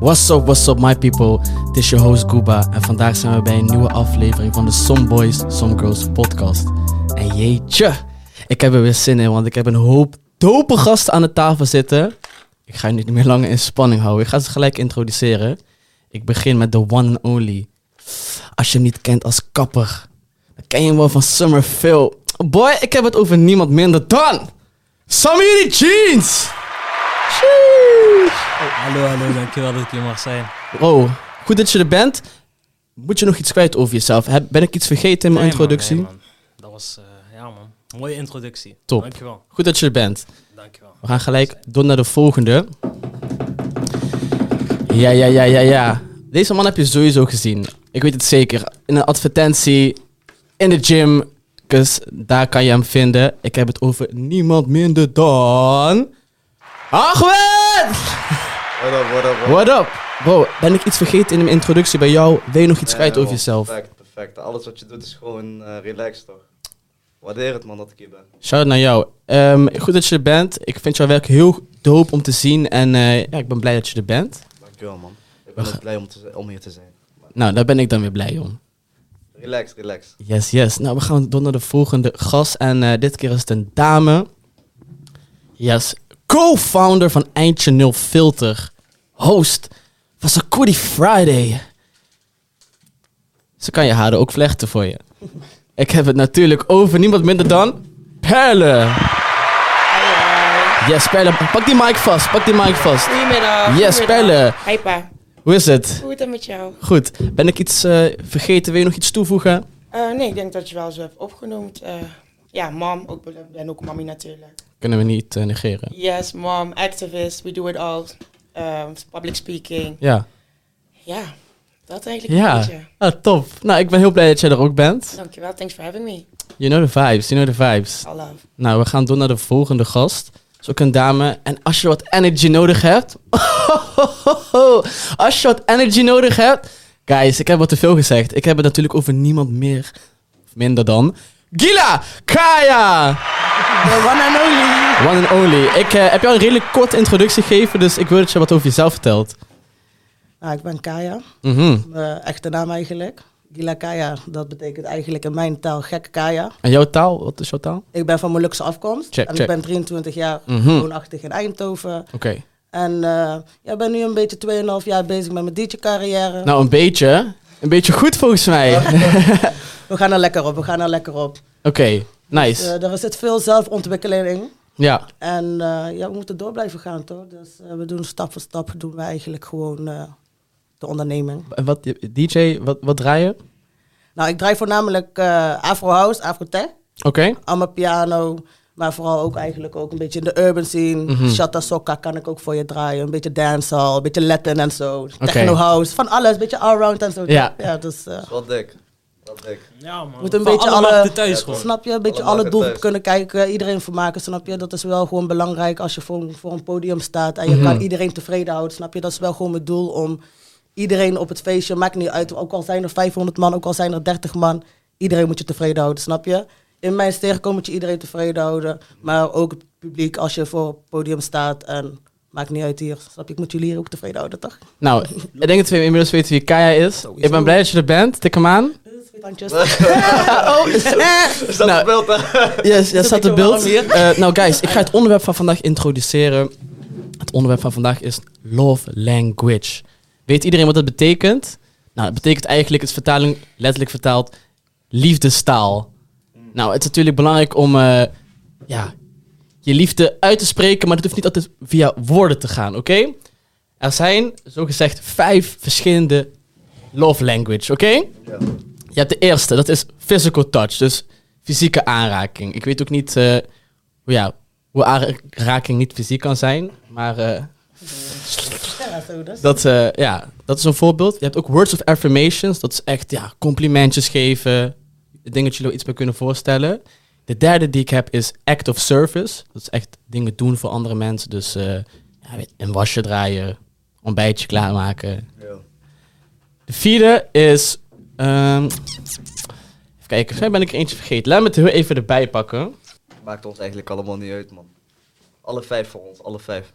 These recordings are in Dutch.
What's up, what's up, my people? Het is je host Gooba en vandaag zijn we bij een nieuwe aflevering van de Some Boys, Some Girls podcast. En jeetje, ik heb er weer zin in, want ik heb een hoop dope gasten aan de tafel zitten. Ik ga je niet meer langer in spanning houden. Ik ga ze gelijk introduceren. Ik begin met de one and only. Als je hem niet kent als kapper, dan ken je hem wel van Summer Phil. Boy, ik heb het over niemand minder dan... Sammy Jeans! Hallo, hallo, dankjewel dat ik hier mag zijn. Bro, goed dat je er bent. Moet je nog iets kwijt over jezelf? Heb, ben ik iets vergeten in mijn Nee, man, introductie? nee, man. Dat was, eh, ja man, mooie introductie. Top. Dankjewel, Goed dat je er bent. dankjewel. We gaan gelijk door naar de volgende. Ja, ja, ja, ja, ja. Deze man heb je sowieso gezien. Ik weet het zeker. In een advertentie, in de gym. Dus daar kan je hem vinden. Ik heb het over niemand minder dan... Ahmed! What up, what up, what up? What up? Bro, ben ik iets vergeten in mijn introductie bij jou? Wil je nog iets Nee, kwijt over jezelf? Perfect, perfect. Alles wat je doet is gewoon eh relaxed toch? Waardeer het man dat ik hier ben. Shout out naar jou. Ehm, goed dat je er bent. Ik vind jouw werk heel dope om te zien. En eh, ja, ik ben blij dat je er bent. Dankjewel man. Ik ben ook blij om, te, om hier te zijn. Nou, daar ben ik dan weer blij om. Relax, relax. Yes, yes. Nou, we gaan door naar de volgende gast. En eh, dit keer is het een dame. Yes. Co-founder van Eindje Nul Filter. Host van Sakudi Friday. Ze kan je haren ook vlechten voor je. Ik heb het natuurlijk over niemand minder dan... Perle. Yes, Perle. Pak die mic vast. Pak die mic vast. Goedemiddag. Yes. Pelle. Hi pa. Hoe is het? Hoe is het met jou? Goed. Ben ik iets eh, vergeten? Wil je nog iets toevoegen? Eh, nee, ik denk dat je wel zo hebt opgenoemd. Eh, ja, mom. Ook, ik ben ook mommy natuurlijk. Kunnen we niet eh, negeren. Yes, mom, activist. We do it all. Um, public speaking. Ja. Ja, dat eigenlijk Ja. een beetje. Ah, top. Nou, ik ben heel blij dat jij er ook bent. Dankjewel. Thanks for having me. You know the vibes, you know the vibes. All love. Nou, we gaan door naar de volgende gast. Dat is ook een dame. En als je wat energy nodig hebt... als je wat energy nodig hebt... Guys, ik heb wat te veel gezegd. Ik heb het natuurlijk over niemand meer of minder dan... Gila Kaya! The one and only. One and only. Ik eh, heb jou een redelijk korte introductie gegeven, dus ik wil dat je wat over jezelf vertelt. Nou, ik ben Kaya. Mhm. Mijn echte naam eigenlijk. Gila Kaya, dat betekent eigenlijk in mijn taal gekke Kaya. En jouw taal? Wat is jouw taal? Ik ben van Molukse afkomst. Check, en check. ik ben 23 jaar Mhm. woonachtig in Eindhoven. Oké. En eh, ja, ik ben nu een beetje 2,5 jaar bezig met mijn DJ-carrière. Nou, een beetje. Een beetje goed volgens mij. Oké, We gaan er lekker op, we gaan er lekker op. nice. Eh, er zit veel zelfontwikkeling in. ja, En eh, ja, we moeten door blijven gaan, toch? Dus eh, we doen stap voor stap, doen we eigenlijk gewoon eh, de onderneming. en wat, DJ, wat, wat draai je? Nou, ik draai voornamelijk eh Afro House, Afro Tech. Oké. allemaal piano. Maar vooral ook eigenlijk ook een beetje in de urban scene. Mhm. Shatta Sokka kan ik ook voor je draaien. Een beetje dancehall, een beetje Latin en zo. Techno house, van alles. Een beetje allround en zo. Ja. ja dus uh, Dat is wel dik. Ja man, Moet een Van beetje alle alle- markten thuis Ja, gewoon. snap je? Een beetje alle doelgroepen thuis. kunnen kijken. Iedereen vermaken, snap je? Dat is wel gewoon belangrijk als je voor, een- voor een podium staat. En je Mhm. kan iedereen tevreden houden, snap je? Dat is wel gewoon mijn doel om iedereen op het feestje, maakt niet uit. Ook al zijn er 500 man, ook al zijn er 30 man. Iedereen moet je tevreden houden, snap je? In mijn stereokom moet je iedereen tevreden houden. Maar ook het publiek als je voor het podium staat. En maakt niet uit hier, snap je? Ik moet jullie hier ook tevreden houden, toch? Nou, ik denk dat we inmiddels weten wie Kaya is. Ik ben blij dat je er bent. Tik hem aan. Handjes. oh, Is dat Nou, een beeld? Yes, ja, staat het beeld. Eh, nou, guys, ik ga het onderwerp van vandaag introduceren. Het onderwerp van vandaag is love language. Weet iedereen wat dat betekent? Nou, het betekent eigenlijk, het is vertaling letterlijk vertaald, liefdestaal. Nou, het is natuurlijk belangrijk om eh, ja, je liefde uit te spreken, maar dat hoeft niet altijd via woorden te gaan, oké? Er zijn, zogezegd, vijf verschillende love language, oké? Ja. Je hebt de eerste, dat is physical touch, dus fysieke aanraking. Ik weet ook niet eh, hoe, ja, hoe aanraking niet fysiek kan zijn, maar eh, dat, eh, ja, dat is een voorbeeld. Je hebt ook words of affirmations, dat is echt ja, complimentjes geven, dingen dat jullie er iets bij kunnen voorstellen. De derde die ik heb is act of service, dat is echt dingen doen voor andere mensen, dus eh, ja, weet, een wasje draaien, ontbijtje klaarmaken, Ja. de vierde is. Ehm, even kijken, mij ben ik er eentje vergeten. Laat me het heel even erbij pakken. Maakt ons eigenlijk allemaal niet uit man. Alle vijf voor ons, alle vijf.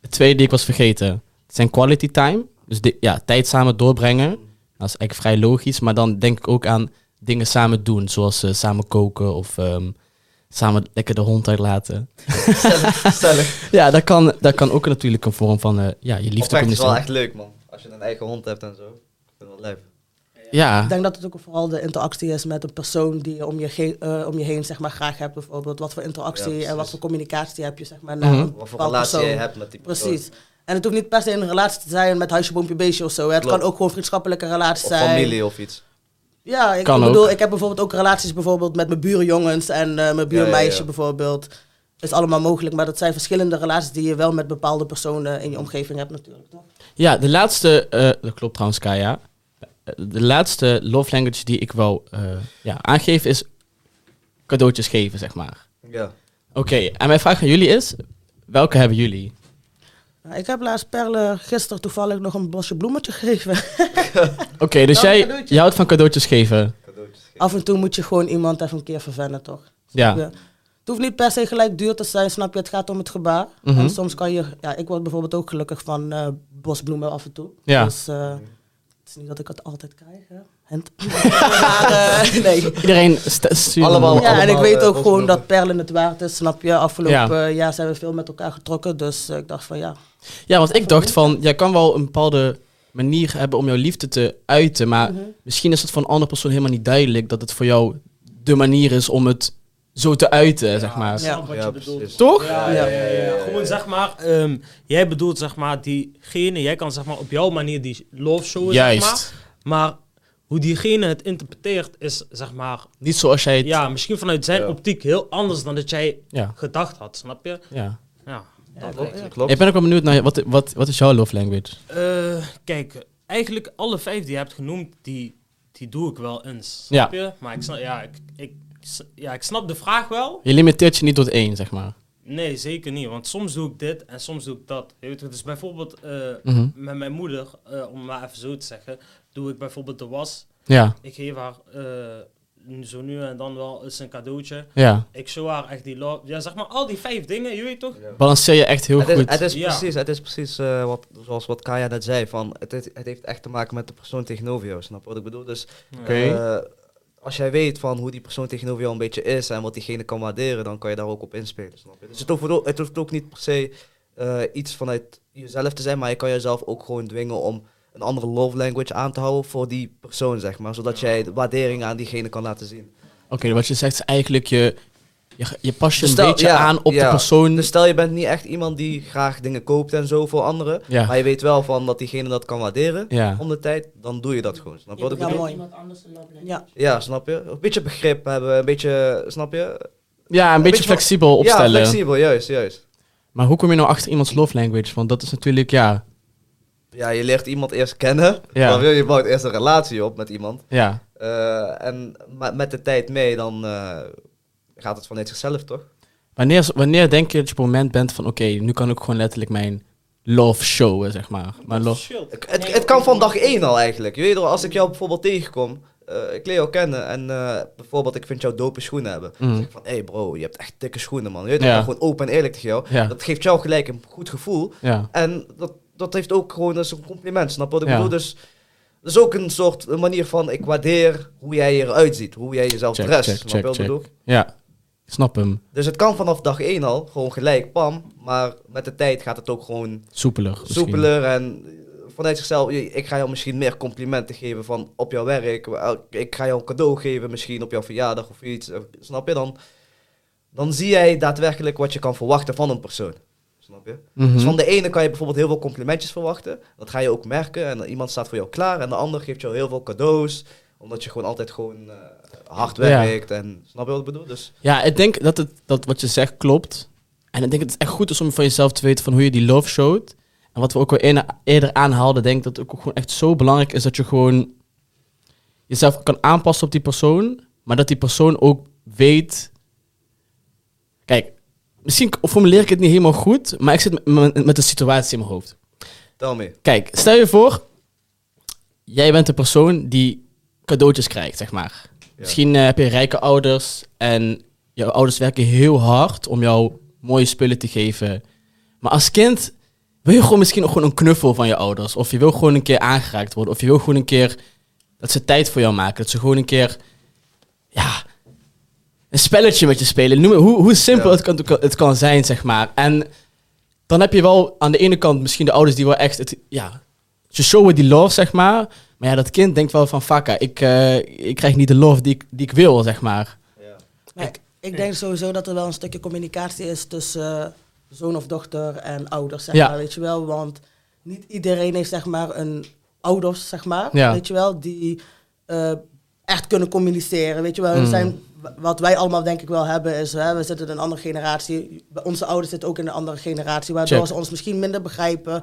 De tweede die ik was vergeten. het zijn quality time. Dus ja, tijd samen doorbrengen. Dat is eigenlijk vrij logisch. Maar dan denk ik ook aan dingen samen doen. Zoals eh, samen koken of ehm, samen lekker de hond uitlaten. Stellig, stellig. Ja, dat kan, dat kan ook natuurlijk een vorm van eh, ja, je liefde Oprecht is wel echt leuk, man. Als je een eigen hond hebt en zo. Ik vind wel leuk. Ja, Ik denk dat het ook vooral de interactie is met een persoon die je om je, ge- eh, om je heen zeg maar, graag hebt. Bijvoorbeeld wat voor interactie Ja, en wat voor communicatie heb je zeg maar, naar Mhm. een Wat voor relatie persoon. je hebt met die persoon. Precies. En het hoeft niet per se een relatie te zijn met huisje, boompje, beestje of zo. Het Klopt. kan ook gewoon vriendschappelijke relaties Of zijn. familie of iets. Ja, ik, Kan bedoel, ook. ik heb bijvoorbeeld ook relaties bijvoorbeeld met mijn buurjongens en eh, mijn buurmeisje Ja, ja, ja. bijvoorbeeld. is allemaal mogelijk, maar dat zijn verschillende relaties die je wel met bepaalde personen in je omgeving hebt natuurlijk, toch? ja de laatste, eh, dat klopt trouwens Kaya. De laatste love language die ik wil eh, ja, aangeven is cadeautjes geven, zeg maar. Ja. Oké, en mijn vraag aan jullie is, welke hebben jullie? Nou, ik heb laatst Perle gisteren toevallig nog een bosje bloemetje gegeven. Oké, dus jij, houdt van cadeautjes geven. Cadeautjes geven. Af en toe moet je gewoon iemand even een keer verwennen, toch? Ja. Ja. Het hoeft niet per se gelijk duur te zijn, snap je? Het gaat om het gebaar. Mhm. En soms kan je... Ja, ik word bijvoorbeeld ook gelukkig van eh, bosbloemen af en toe. Ja. Dus eh, het is niet dat ik het altijd krijg, hè. Maar, eh, nee. Iedereen stuurt Allemaal- Ja, en ik allemaal, weet eh, ook gewoon dat Perlen het waard is, snap je? Afgelopen Ja. jaar zijn we veel met elkaar getrokken, dus eh, ik dacht van ja. Ja, want ik dacht van, jij kan wel een bepaalde manier hebben om jouw liefde te uiten, maar Mhm. misschien is het voor een andere persoon helemaal niet duidelijk dat het voor jou de manier is om het zo te uiten, zeg maar. Ja. wat Ja, je bedoelt. Toch? Ja, ja, ja, ja, ja. Gewoon zeg maar, ehm, jij bedoelt zeg maar diegene, jij kan zeg maar op jouw manier die love showen, zeg maar. Juist. Maar hoe diegene het interpreteert is zeg maar, Niet zoals jij het... ja, misschien vanuit zijn Ja. optiek heel anders dan dat jij Ja. gedacht had, snap je? ja. Ja. Ja, Klopt, klopt. Ik ben ook wel benieuwd naar, wat, wat, wat is jouw love language? Eh, kijk, eigenlijk alle vijf die je hebt genoemd, die, die doe ik wel eens. Ja. Snap je? Maar ik snap, ja, ik, ik, ja, ik snap de vraag wel. Je limiteert je niet tot één, zeg maar. Nee, zeker niet. Want soms doe ik dit en soms doe ik dat. Je weet, het, dus bijvoorbeeld eh, Mhm. met mijn moeder, eh, om maar even zo te zeggen, doe ik bijvoorbeeld de was. Ja, Ik geef haar eh, zo nu en dan wel eens een cadeautje. ja. Ik show haar echt die love. Ja, zeg maar al die vijf dingen, je weet toch? Ja. Balanceer je echt heel Het is, goed. het is Ja. precies, het is precies wat, zoals wat Kaya net zei. Van, het, het, heeft echt te maken met de persoon tegenover jou. Snap je wat ik bedoel? Dus Oké. Als jij weet van hoe die persoon tegenover jou een beetje is en wat diegene kan waarderen, dan kan je daar ook op inspelen. Dus het hoeft, het ook niet per se eh, iets vanuit jezelf te zijn, maar je kan jezelf ook gewoon dwingen om een andere love language aan te houden voor die persoon, zeg maar. Zodat jij de waardering aan diegene kan laten zien. Oké, wat je zegt is eigenlijk je, je, je pas je Dus een beetje ja, aan op de persoon. Dus stel je bent niet echt iemand die graag dingen koopt en zo voor anderen, ja, maar je weet wel van dat diegene dat kan waarderen ja. om de tijd, dan doe je dat gewoon. Snap je wat ik Ja, bedoel? mooi. Iemand anders een love language. Ja. Ja, snap je? Een beetje begrip hebben, een beetje, snap je? ja, een beetje flexibel opstellen. Ja, flexibel, juist, juist. Maar hoe kom je nou achter iemands love language? Want dat is natuurlijk, ja, Ja, je leert iemand eerst kennen, Ja. dan wil je bouwt eerst een relatie op met iemand. ja. Eh, en met de tijd mee, dan eh, gaat het vanuit zichzelf, toch? Wanneer, wanneer denk je dat je op het moment bent van, oké, nu kan ik gewoon letterlijk mijn love showen, zeg maar. Mijn love... Het, het, het kan van dag één al eigenlijk. Je weet wel, als ik jou bijvoorbeeld tegenkom, eh, ik leer jou kennen en eh, bijvoorbeeld ik vind jou dope schoenen hebben. Dan Mm. zeg ik van, hé hey bro, je hebt echt dikke schoenen man. Je weet Ja. gewoon open en eerlijk tegen jou. Ja. Dat geeft jou gelijk een goed gevoel. Ja. En dat, dat heeft ook gewoon dat is een compliment, snap je wat ik Ja. bedoel? Dus dat is ook een soort een manier van, ik waardeer hoe jij eruit ziet, hoe jij jezelf Check, check, snap check, je wat ik check. bedoel? Ja, ik snap hem. Dus het kan vanaf dag één al, gewoon gelijk, pam. Maar met de tijd gaat het ook gewoon Soepeler. misschien. soepeler en eh, vanuit zichzelf. Ik ga jou misschien meer complimenten geven van op jouw werk. Ik ga jou een cadeau geven misschien op jouw verjaardag of iets. eh, Snap je? Dan, dan zie jij daadwerkelijk wat je kan verwachten van een persoon. Snap je? Mhm. Dus van de ene kan je bijvoorbeeld heel veel complimentjes verwachten. Dat ga je ook merken. En iemand staat voor jou klaar. En de ander geeft jou heel veel cadeaus. Omdat je gewoon altijd gewoon eh, hard Ja. werkt. En snap je wat ik bedoel? Dus Ja, ik denk dat, het, dat wat je zegt klopt. En ik denk dat het echt goed is om van jezelf te weten van hoe je die love showt. En wat we ook al eerder, aanhaalden, denk ik dat het ook gewoon echt zo belangrijk is dat je gewoon jezelf kan aanpassen op die persoon. Maar dat die persoon ook weet... Kijk, misschien formuleer ik het niet helemaal goed, maar ik zit met, met, een situatie in mijn hoofd. tel me. Kijk, stel je voor, jij bent de persoon die cadeautjes krijgt, zeg maar. Misschien eh, heb je rijke ouders en jouw ouders werken heel hard om jou mooie spullen te geven. Maar als kind wil je gewoon misschien ook gewoon een knuffel van je ouders. Of je wil gewoon een keer aangeraakt worden. Of je wil gewoon een keer dat ze tijd voor jou maken. Dat ze gewoon een keer, ja, een spelletje met je spelen. Noem het, hoe, hoe simpel Ja. het, kan, het kan zijn, zeg maar. En dan heb je wel aan de ene kant misschien de ouders die wel echt, het, ja, ze showen die love, zeg maar. Maar ja, dat kind denkt wel van, fakka, ik, eh, ik krijg niet de love die ik, die ik wil, zeg maar. Maar ik, ik denk sowieso dat er wel een stukje communicatie is tussen eh, zoon of dochter en ouders, zeg Ja. maar, weet je wel. Want niet iedereen heeft, zeg maar, een ouders, zeg maar, Ja. weet je wel, die eh, echt kunnen communiceren, weet je wel. Mm. Zijn, wat wij allemaal denk ik wel hebben is, hè, we zitten in een andere generatie. Onze ouders zitten ook in een andere generatie, waardoor Check. ze ons misschien minder begrijpen.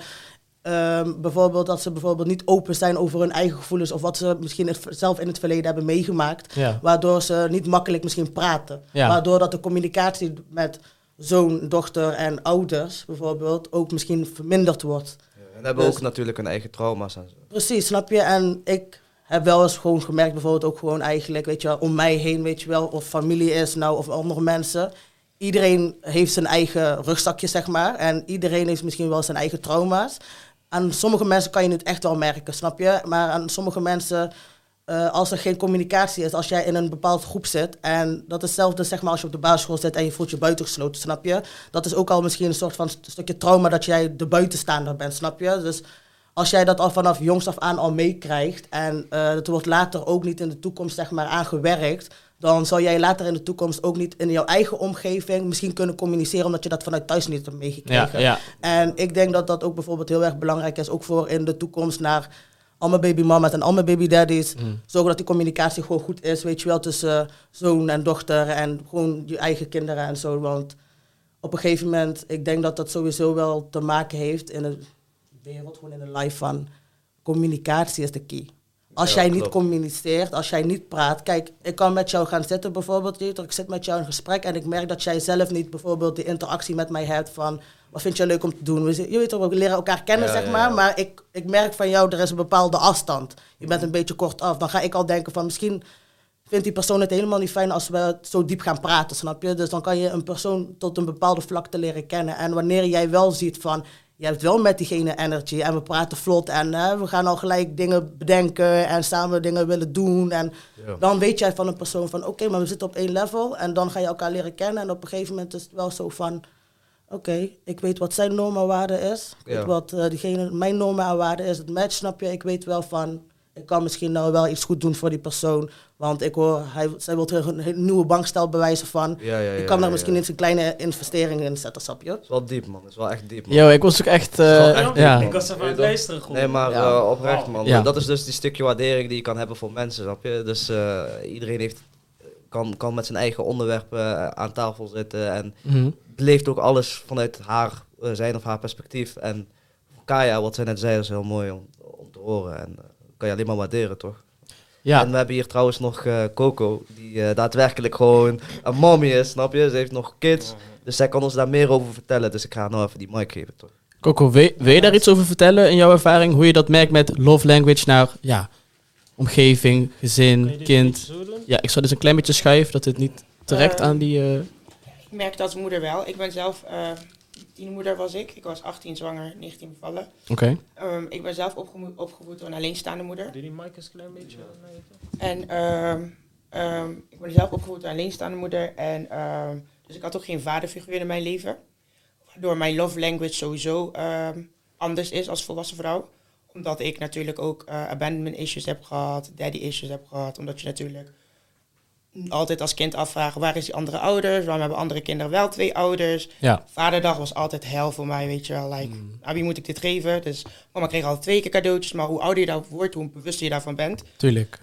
Ehm, bijvoorbeeld dat ze bijvoorbeeld niet open zijn over hun eigen gevoelens of wat ze misschien het, zelf in het verleden hebben meegemaakt. Ja. Waardoor ze niet makkelijk misschien praten. Ja. Waardoor dat de communicatie met zoon, dochter en ouders bijvoorbeeld ook misschien verminderd wordt. En hebben Dus- ook natuurlijk hun eigen trauma's en zo. Precies, snap je? En ik heb wel eens gewoon gemerkt, bijvoorbeeld ook gewoon eigenlijk, weet je wel, om mij heen, weet je wel, of familie is nou of andere mensen. Iedereen heeft zijn eigen rugzakje, zeg maar. En iedereen heeft misschien wel zijn eigen trauma's. Aan sommige mensen kan je het echt wel merken, snap je? Maar aan sommige mensen, eh, als er geen communicatie is, als jij in een bepaald groep zit, en dat is hetzelfde zeg maar als je op de basisschool zit en je voelt je buitengesloten, snap je? Dat is ook al misschien een soort van st- stukje trauma dat jij de buitenstaander bent, snap je? Dus als jij dat al vanaf jongs af aan al meekrijgt en eh het wordt later ook niet in de toekomst zeg maar aangewerkt, dan zal jij later in de toekomst ook niet in jouw eigen omgeving misschien kunnen communiceren omdat je dat vanuit thuis niet hebt meegekregen. ja. En ik denk dat dat ook bijvoorbeeld heel erg belangrijk is, ook voor in de toekomst naar al mijn babymama's en al mijn babydaddies. Mm. Zorgen dat die communicatie gewoon goed is, weet je wel, tussen zoon en dochter en gewoon je eigen kinderen en zo. Want op een gegeven moment, ik denk dat dat sowieso wel te maken heeft in de wereld, gewoon in de life van communicatie is de key. Als Ja, jij niet communiceert, als jij niet praat. Kijk, ik kan met jou gaan zitten bijvoorbeeld. Ik zit met jou in gesprek en ik merk dat jij zelf niet bijvoorbeeld die interactie met mij hebt van... Wat vind je leuk om te doen? We, je weet toch, we leren elkaar kennen, Ja, zeg maar. ja. Maar ik, ik merk van jou, er is een bepaalde afstand. Je bent een beetje kort af. Dan ga ik al denken van misschien vindt die persoon het helemaal niet fijn als we zo diep gaan praten, snap je? Dus dan kan je een persoon tot een bepaalde vlakte leren kennen. En wanneer jij wel ziet van, je hebt wel met diegene energy en we praten vlot en hè, we gaan al gelijk dingen bedenken en samen dingen willen doen. En Ja. dan weet jij van een persoon van, oké, maar we zitten op één level en dan ga je elkaar leren kennen. En op een gegeven moment is het wel zo van, oké, ik weet wat zijn en waarde is. Ik Ja. weet wat eh, diegene, mijn en waarde is. Het match, snap je? Ik weet wel van, ik kan misschien nou wel iets goed doen voor die persoon. Want ik hoor, hij, zij wil terug een nieuwe bankstel bewijzen van. Ja, ja, ja, ik kan ja, daar misschien ja. eens een kleine investering in zetten, snap je? Het is wel diep, man. Het is wel echt diep, man. Yo, ik was ook echt... eh, ja. Ik was even aan het luisteren gewoon. Nee, maar Ja. eh, oprecht, man. Ja. Dat is dus die stukje waardering die je kan hebben voor mensen, snap je? Dus eh, iedereen heeft, kan, kan met zijn eigen onderwerpen aan tafel zitten en Mhm. beleeft ook alles vanuit haar, zijn of haar perspectief. En Kaya, wat zij net zei, is heel mooi om, om te horen. En kan je alleen maar waarderen, toch? Ja. En we hebben hier trouwens nog eh, Coco, die eh, daadwerkelijk gewoon een mommy is, snap je? Ze heeft nog kids, dus zij kan ons daar meer over vertellen. Dus ik ga haar nou even die mic geven, toch? Coco, wil, wil je daar iets over vertellen in jouw ervaring? Hoe je dat merkt met love language naar ja, omgeving, gezin, kind? Ja, ik zal dus een klein beetje schuiven, dat het niet direct Ehm, aan die... eh, Ik merkte als moeder wel. Ik ben zelf, eh tienermoeder was ik. Ik was 18 zwanger, 19 bevallen. Oké. Ehm, ik ben zelf opgemo- opgevoed door een alleenstaande moeder. Doe die mic eens een klein beetje toe. En ehm, ehm, ik ben zelf opgevoed door een alleenstaande moeder. En, ehm, dus ik had ook geen vaderfiguur in mijn leven. Waardoor mijn love language sowieso ehm, anders is als volwassen vrouw. Omdat ik natuurlijk ook eh, abandonment issues heb gehad, daddy issues heb gehad. Omdat je natuurlijk altijd als kind afvraagt, waar is die andere ouders? Waarom hebben andere kinderen wel twee ouders? Ja. Vaderdag was altijd hel voor mij, weet je wel. Like, aan wie moet ik dit geven? Dus mama kreeg al twee keer cadeautjes. Maar hoe ouder je daar wordt, hoe bewuster je daarvan bent. Tuurlijk.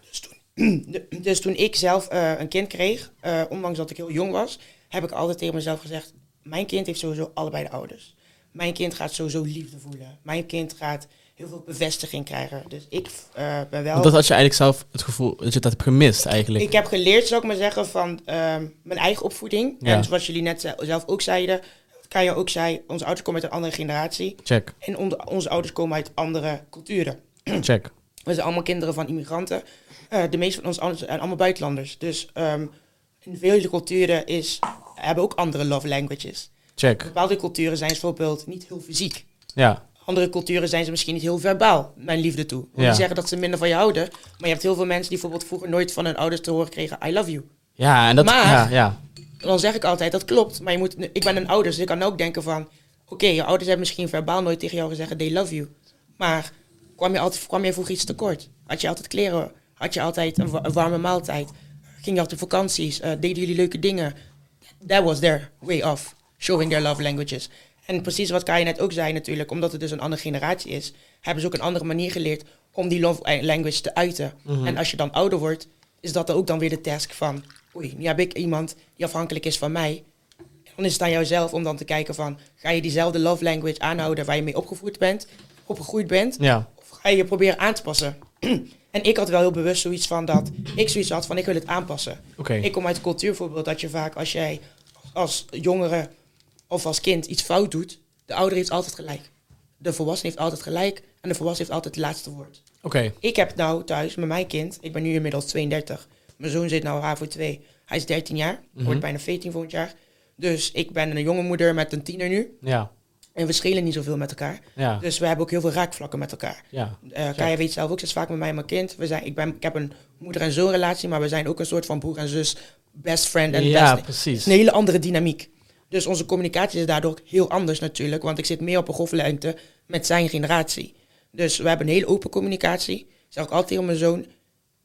Dus toen ik zelf eh, een kind kreeg, eh, ondanks dat ik heel jong was, heb ik altijd tegen mezelf gezegd: Mijn kind heeft sowieso allebei de ouders. Mijn kind gaat sowieso liefde voelen. Mijn kind gaat heel veel bevestiging krijgen. Dus ik eh, ben wel. Want dat had je eigenlijk zelf het gevoel dat je dat hebt gemist eigenlijk. Ik heb geleerd, zou ik maar zeggen, van ehm, mijn eigen opvoeding. Ja. En zoals jullie net ze- zelf ook zeiden, kan je ook zei, onze ouders komen uit een andere generatie. Check, En onze, onze ouders komen uit andere culturen. check. We zijn allemaal kinderen van immigranten. Eh, de meeste van onze ouders zijn allemaal buitenlanders. Dus ehm, in vele culturen is, hebben ook andere love languages. Check. Bepaalde culturen zijn bijvoorbeeld niet heel fysiek. Ja. Andere culturen zijn ze misschien niet heel verbaal mijn liefde toe. Ja. niet zeggen dat ze minder van je houden. Maar je hebt heel veel mensen die bijvoorbeeld vroeger nooit van hun ouders te horen kregen... I love you. Ja, en dat... Maar- ja, ja. Dan zeg ik altijd, dat klopt. Maar je moet, ik ben een ouder, dus ik kan ook denken van... Oké, je ouders hebben misschien verbaal nooit tegen jou gezegd... They love you. Maar kwam je, altijd, kwam je vroeger iets tekort? Had je altijd kleren? Had je altijd een warme maaltijd? Ging je altijd op vakanties? Eh, deden jullie leuke dingen? That was their way of showing their love languages. En precies wat Kai net ook zei natuurlijk, omdat het dus een andere generatie is, hebben ze ook een andere manier geleerd om die love language te uiten. En als je dan ouder wordt, is dat ook dan weer de task van, oei, nu heb ik iemand die afhankelijk is van mij. Dan is het aan jouzelf om dan te kijken van, ga je diezelfde love language aanhouden waar je mee opgevoed bent, opgegroeid bent, Ja. of ga je je proberen aan te passen? en ik had wel heel bewust zoiets van dat ik zoiets had van, ik wil het aanpassen. Ik kom uit de cultuur bijvoorbeeld dat je vaak als jij als jongere of als kind iets fout doet, de ouder heeft altijd gelijk. De volwassene heeft altijd gelijk en de volwassene heeft altijd het laatste woord. Oké. Ik heb nou thuis met mijn kind, ik ben nu inmiddels 32. Mijn zoon zit nou HAVO 2. Hij is 13 jaar, wordt bijna 14 volgend jaar. Dus ik ben een jonge moeder met een tiener nu. Ja. En we schelen niet zoveel met elkaar. Ja. Dus we hebben ook heel veel raakvlakken met elkaar. Ja. Eh Kaya weet zelf ook, ze is vaak met mij en mijn kind. We zijn, ik, ben, ik heb een moeder- en zoon relatie, maar we zijn ook een soort van broer en zus, best friend en Ja, best. precies. Het is een hele andere dynamiek. Dus onze communicatie is daardoor heel anders natuurlijk, want ik zit meer op een golflengte met zijn generatie. Dus we hebben een hele open communicatie. Ik zeg ook altijd tegen mijn zoon,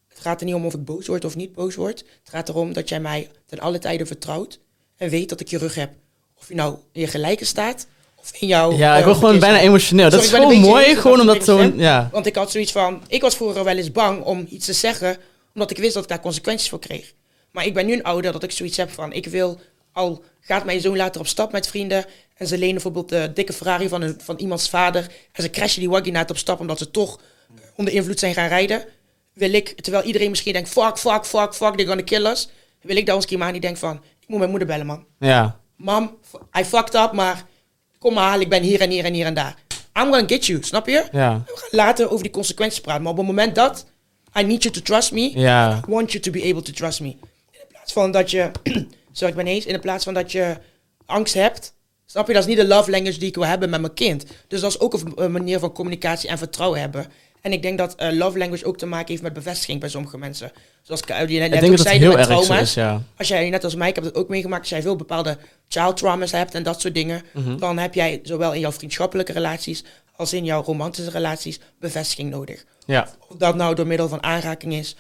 het gaat er niet om of ik boos word of niet boos word. Het gaat erom dat jij mij ten alle tijden vertrouwt en weet dat ik je rug heb. Of je nou in je gelijke staat of in jouw... Ja, ik eh, word gewoon bijna emotioneel. Dat is ik gewoon mooi, gewoon dat omdat ik zo'n... Ja. Want ik had zoiets van, ik was vroeger wel eens bang om iets te zeggen, omdat ik wist dat ik daar consequenties voor kreeg. Maar ik ben nu een ouder dat ik zoiets heb van, ik wil, al gaat mijn zoon later op stap met vrienden en ze lenen bijvoorbeeld de dikke Ferrari van, een, van iemands vader en ze crashen die waggie na het op stap omdat ze toch onder invloed zijn gaan rijden, wil ik, terwijl iedereen misschien denkt, fuck, fuck, fuck, fuck, they're gonna kill us, wil ik daar ons keer maar die denkt van, ik moet mijn moeder bellen man. Ja. Mam, I fucked up, maar kom maar halen, ik ben hier en hier en hier en daar. I'm gonna get you, snap je? Ja. We gaan later over die consequenties praten. Maar op het moment dat I need you to trust me, Ja. I want you to be able to trust me. In plaats van dat je, sorry ik ben eens, in plaats van dat je angst hebt, snap je, dat is niet de love language die ik wil hebben met mijn kind. Dus dat is ook een, manier van communicatie en vertrouwen hebben. En ik denk dat eh, love language ook te maken heeft met bevestiging bij sommige mensen. Zoals ik, die net Ik denk ook dat het zeiden heel met erg trauma's. is, ja. Als jij, net als mij, ik heb het ook meegemaakt, als jij veel bepaalde child traumas hebt en dat soort dingen, Mhm. dan heb jij zowel in jouw vriendschappelijke relaties als in jouw romantische relaties bevestiging nodig. Ja. Of dat nou door middel van aanraking is,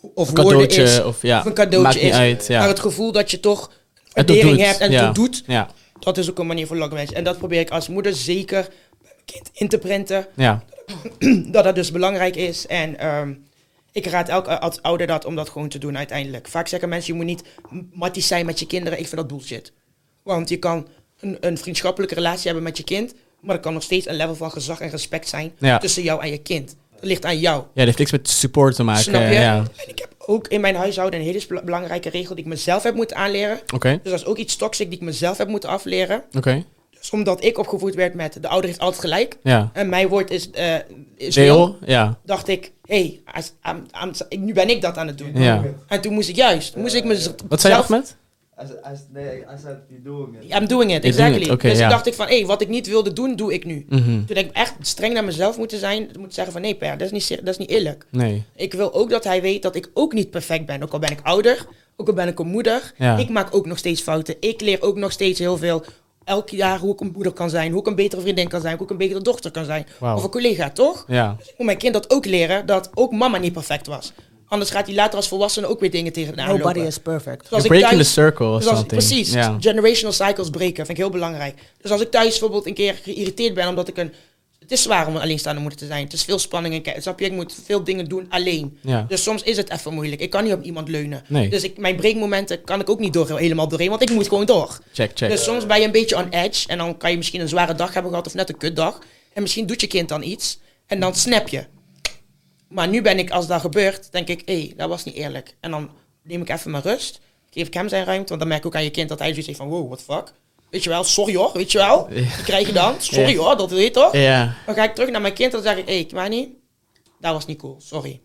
of, Een woorden cadeautje, is, of ja. of een cadeautje Maakt niet is. uit, ja. Maar het gevoel dat je toch waardering hebt en ja. het doet, Ja. dat is ook een manier voor language. En dat probeer ik als moeder zeker kind in te prenten Ja. dat dat dus belangrijk is. En ehm, ik raad elke als ouder dat om dat gewoon te doen uiteindelijk. Vaak zeggen mensen, je moet niet matties zijn met je kinderen. Ik vind dat bullshit. Want je kan een, een vriendschappelijke relatie hebben met je kind, maar er kan nog steeds een level van gezag en respect zijn tussen jou en je kind. Ligt aan jou. Ja, dat heeft niks met support te maken. Snap je? Ja. En ik heb ook in mijn huishouden een hele belangrijke regel die ik mezelf heb moeten aanleren. Oké. Dus dat is ook iets toxic die ik mezelf heb moeten afleren. Oké. Dus omdat ik opgevoed werd met de ouder heeft altijd gelijk. Ja. En mijn woord is, eh is Deel. Ja. dacht ik, hé, hey, nu ben ik dat aan het doen. Ja. En toen moest ik juist, moest ik mezelf... Wat zei je, Ahmed? I said, I nee, I said, you're doing it. I'm doing it, doing exactly. it, dus ik dacht ik van, hé, wat ik niet wilde doen, doe ik nu. Mhm. Toen heb ik echt streng naar mezelf moeten zijn. Moeten zeggen van, nee per, dat is niet, dat is niet eerlijk. Nee. Ik wil ook dat hij weet dat ik ook niet perfect ben. Ook al ben ik ouder, ook al ben ik een moeder. Ja. Ik maak ook nog steeds fouten. Ik leer ook nog steeds heel veel. Elk jaar hoe ik een moeder kan zijn, hoe ik een betere vriendin kan zijn, hoe ik een betere dochter kan zijn. Of een collega, toch? Ja. Dus ik moet mijn kind dat ook leren, dat ook mama niet perfect was. Anders gaat hij later als volwassene ook weer dingen tegen de Nobody is perfect. Dus ik breaking the thuis- circle of dus als- something. Precies, generational cycles breken vind ik heel belangrijk. Dus als ik thuis bijvoorbeeld een keer geïrriteerd ben omdat ik een... Het is zwaar om een alleenstaande moeder te zijn. Het is veel spanning en snap je? Ik moet veel dingen doen alleen. Ja. Dus soms is het even moeilijk. Ik kan niet op iemand leunen. Nee. Dus ik, mijn breekmomenten kan ik ook niet door, helemaal doorheen, want ik moet gewoon door. Check, check. Dus soms ben je een beetje on edge en dan kan je misschien een zware dag hebben gehad of net een kutdag. En misschien doet je kind dan iets en dan snap je. Maar nu ben ik, als dat gebeurt, denk ik, hé, dat was niet eerlijk. En dan neem ik even mijn rust, geef ik hem zijn ruimte, want dan merk ik ook aan je kind dat hij zoiets heeft van, wow, what the fuck. Weet je wel, sorry hoor, weet je wel. Die krijg je dan, sorry Ja. hoor, dat weet je toch. Ja. Dan ga ik terug naar mijn kind en dan zeg ik, hé, Kimani, dat was niet cool, sorry.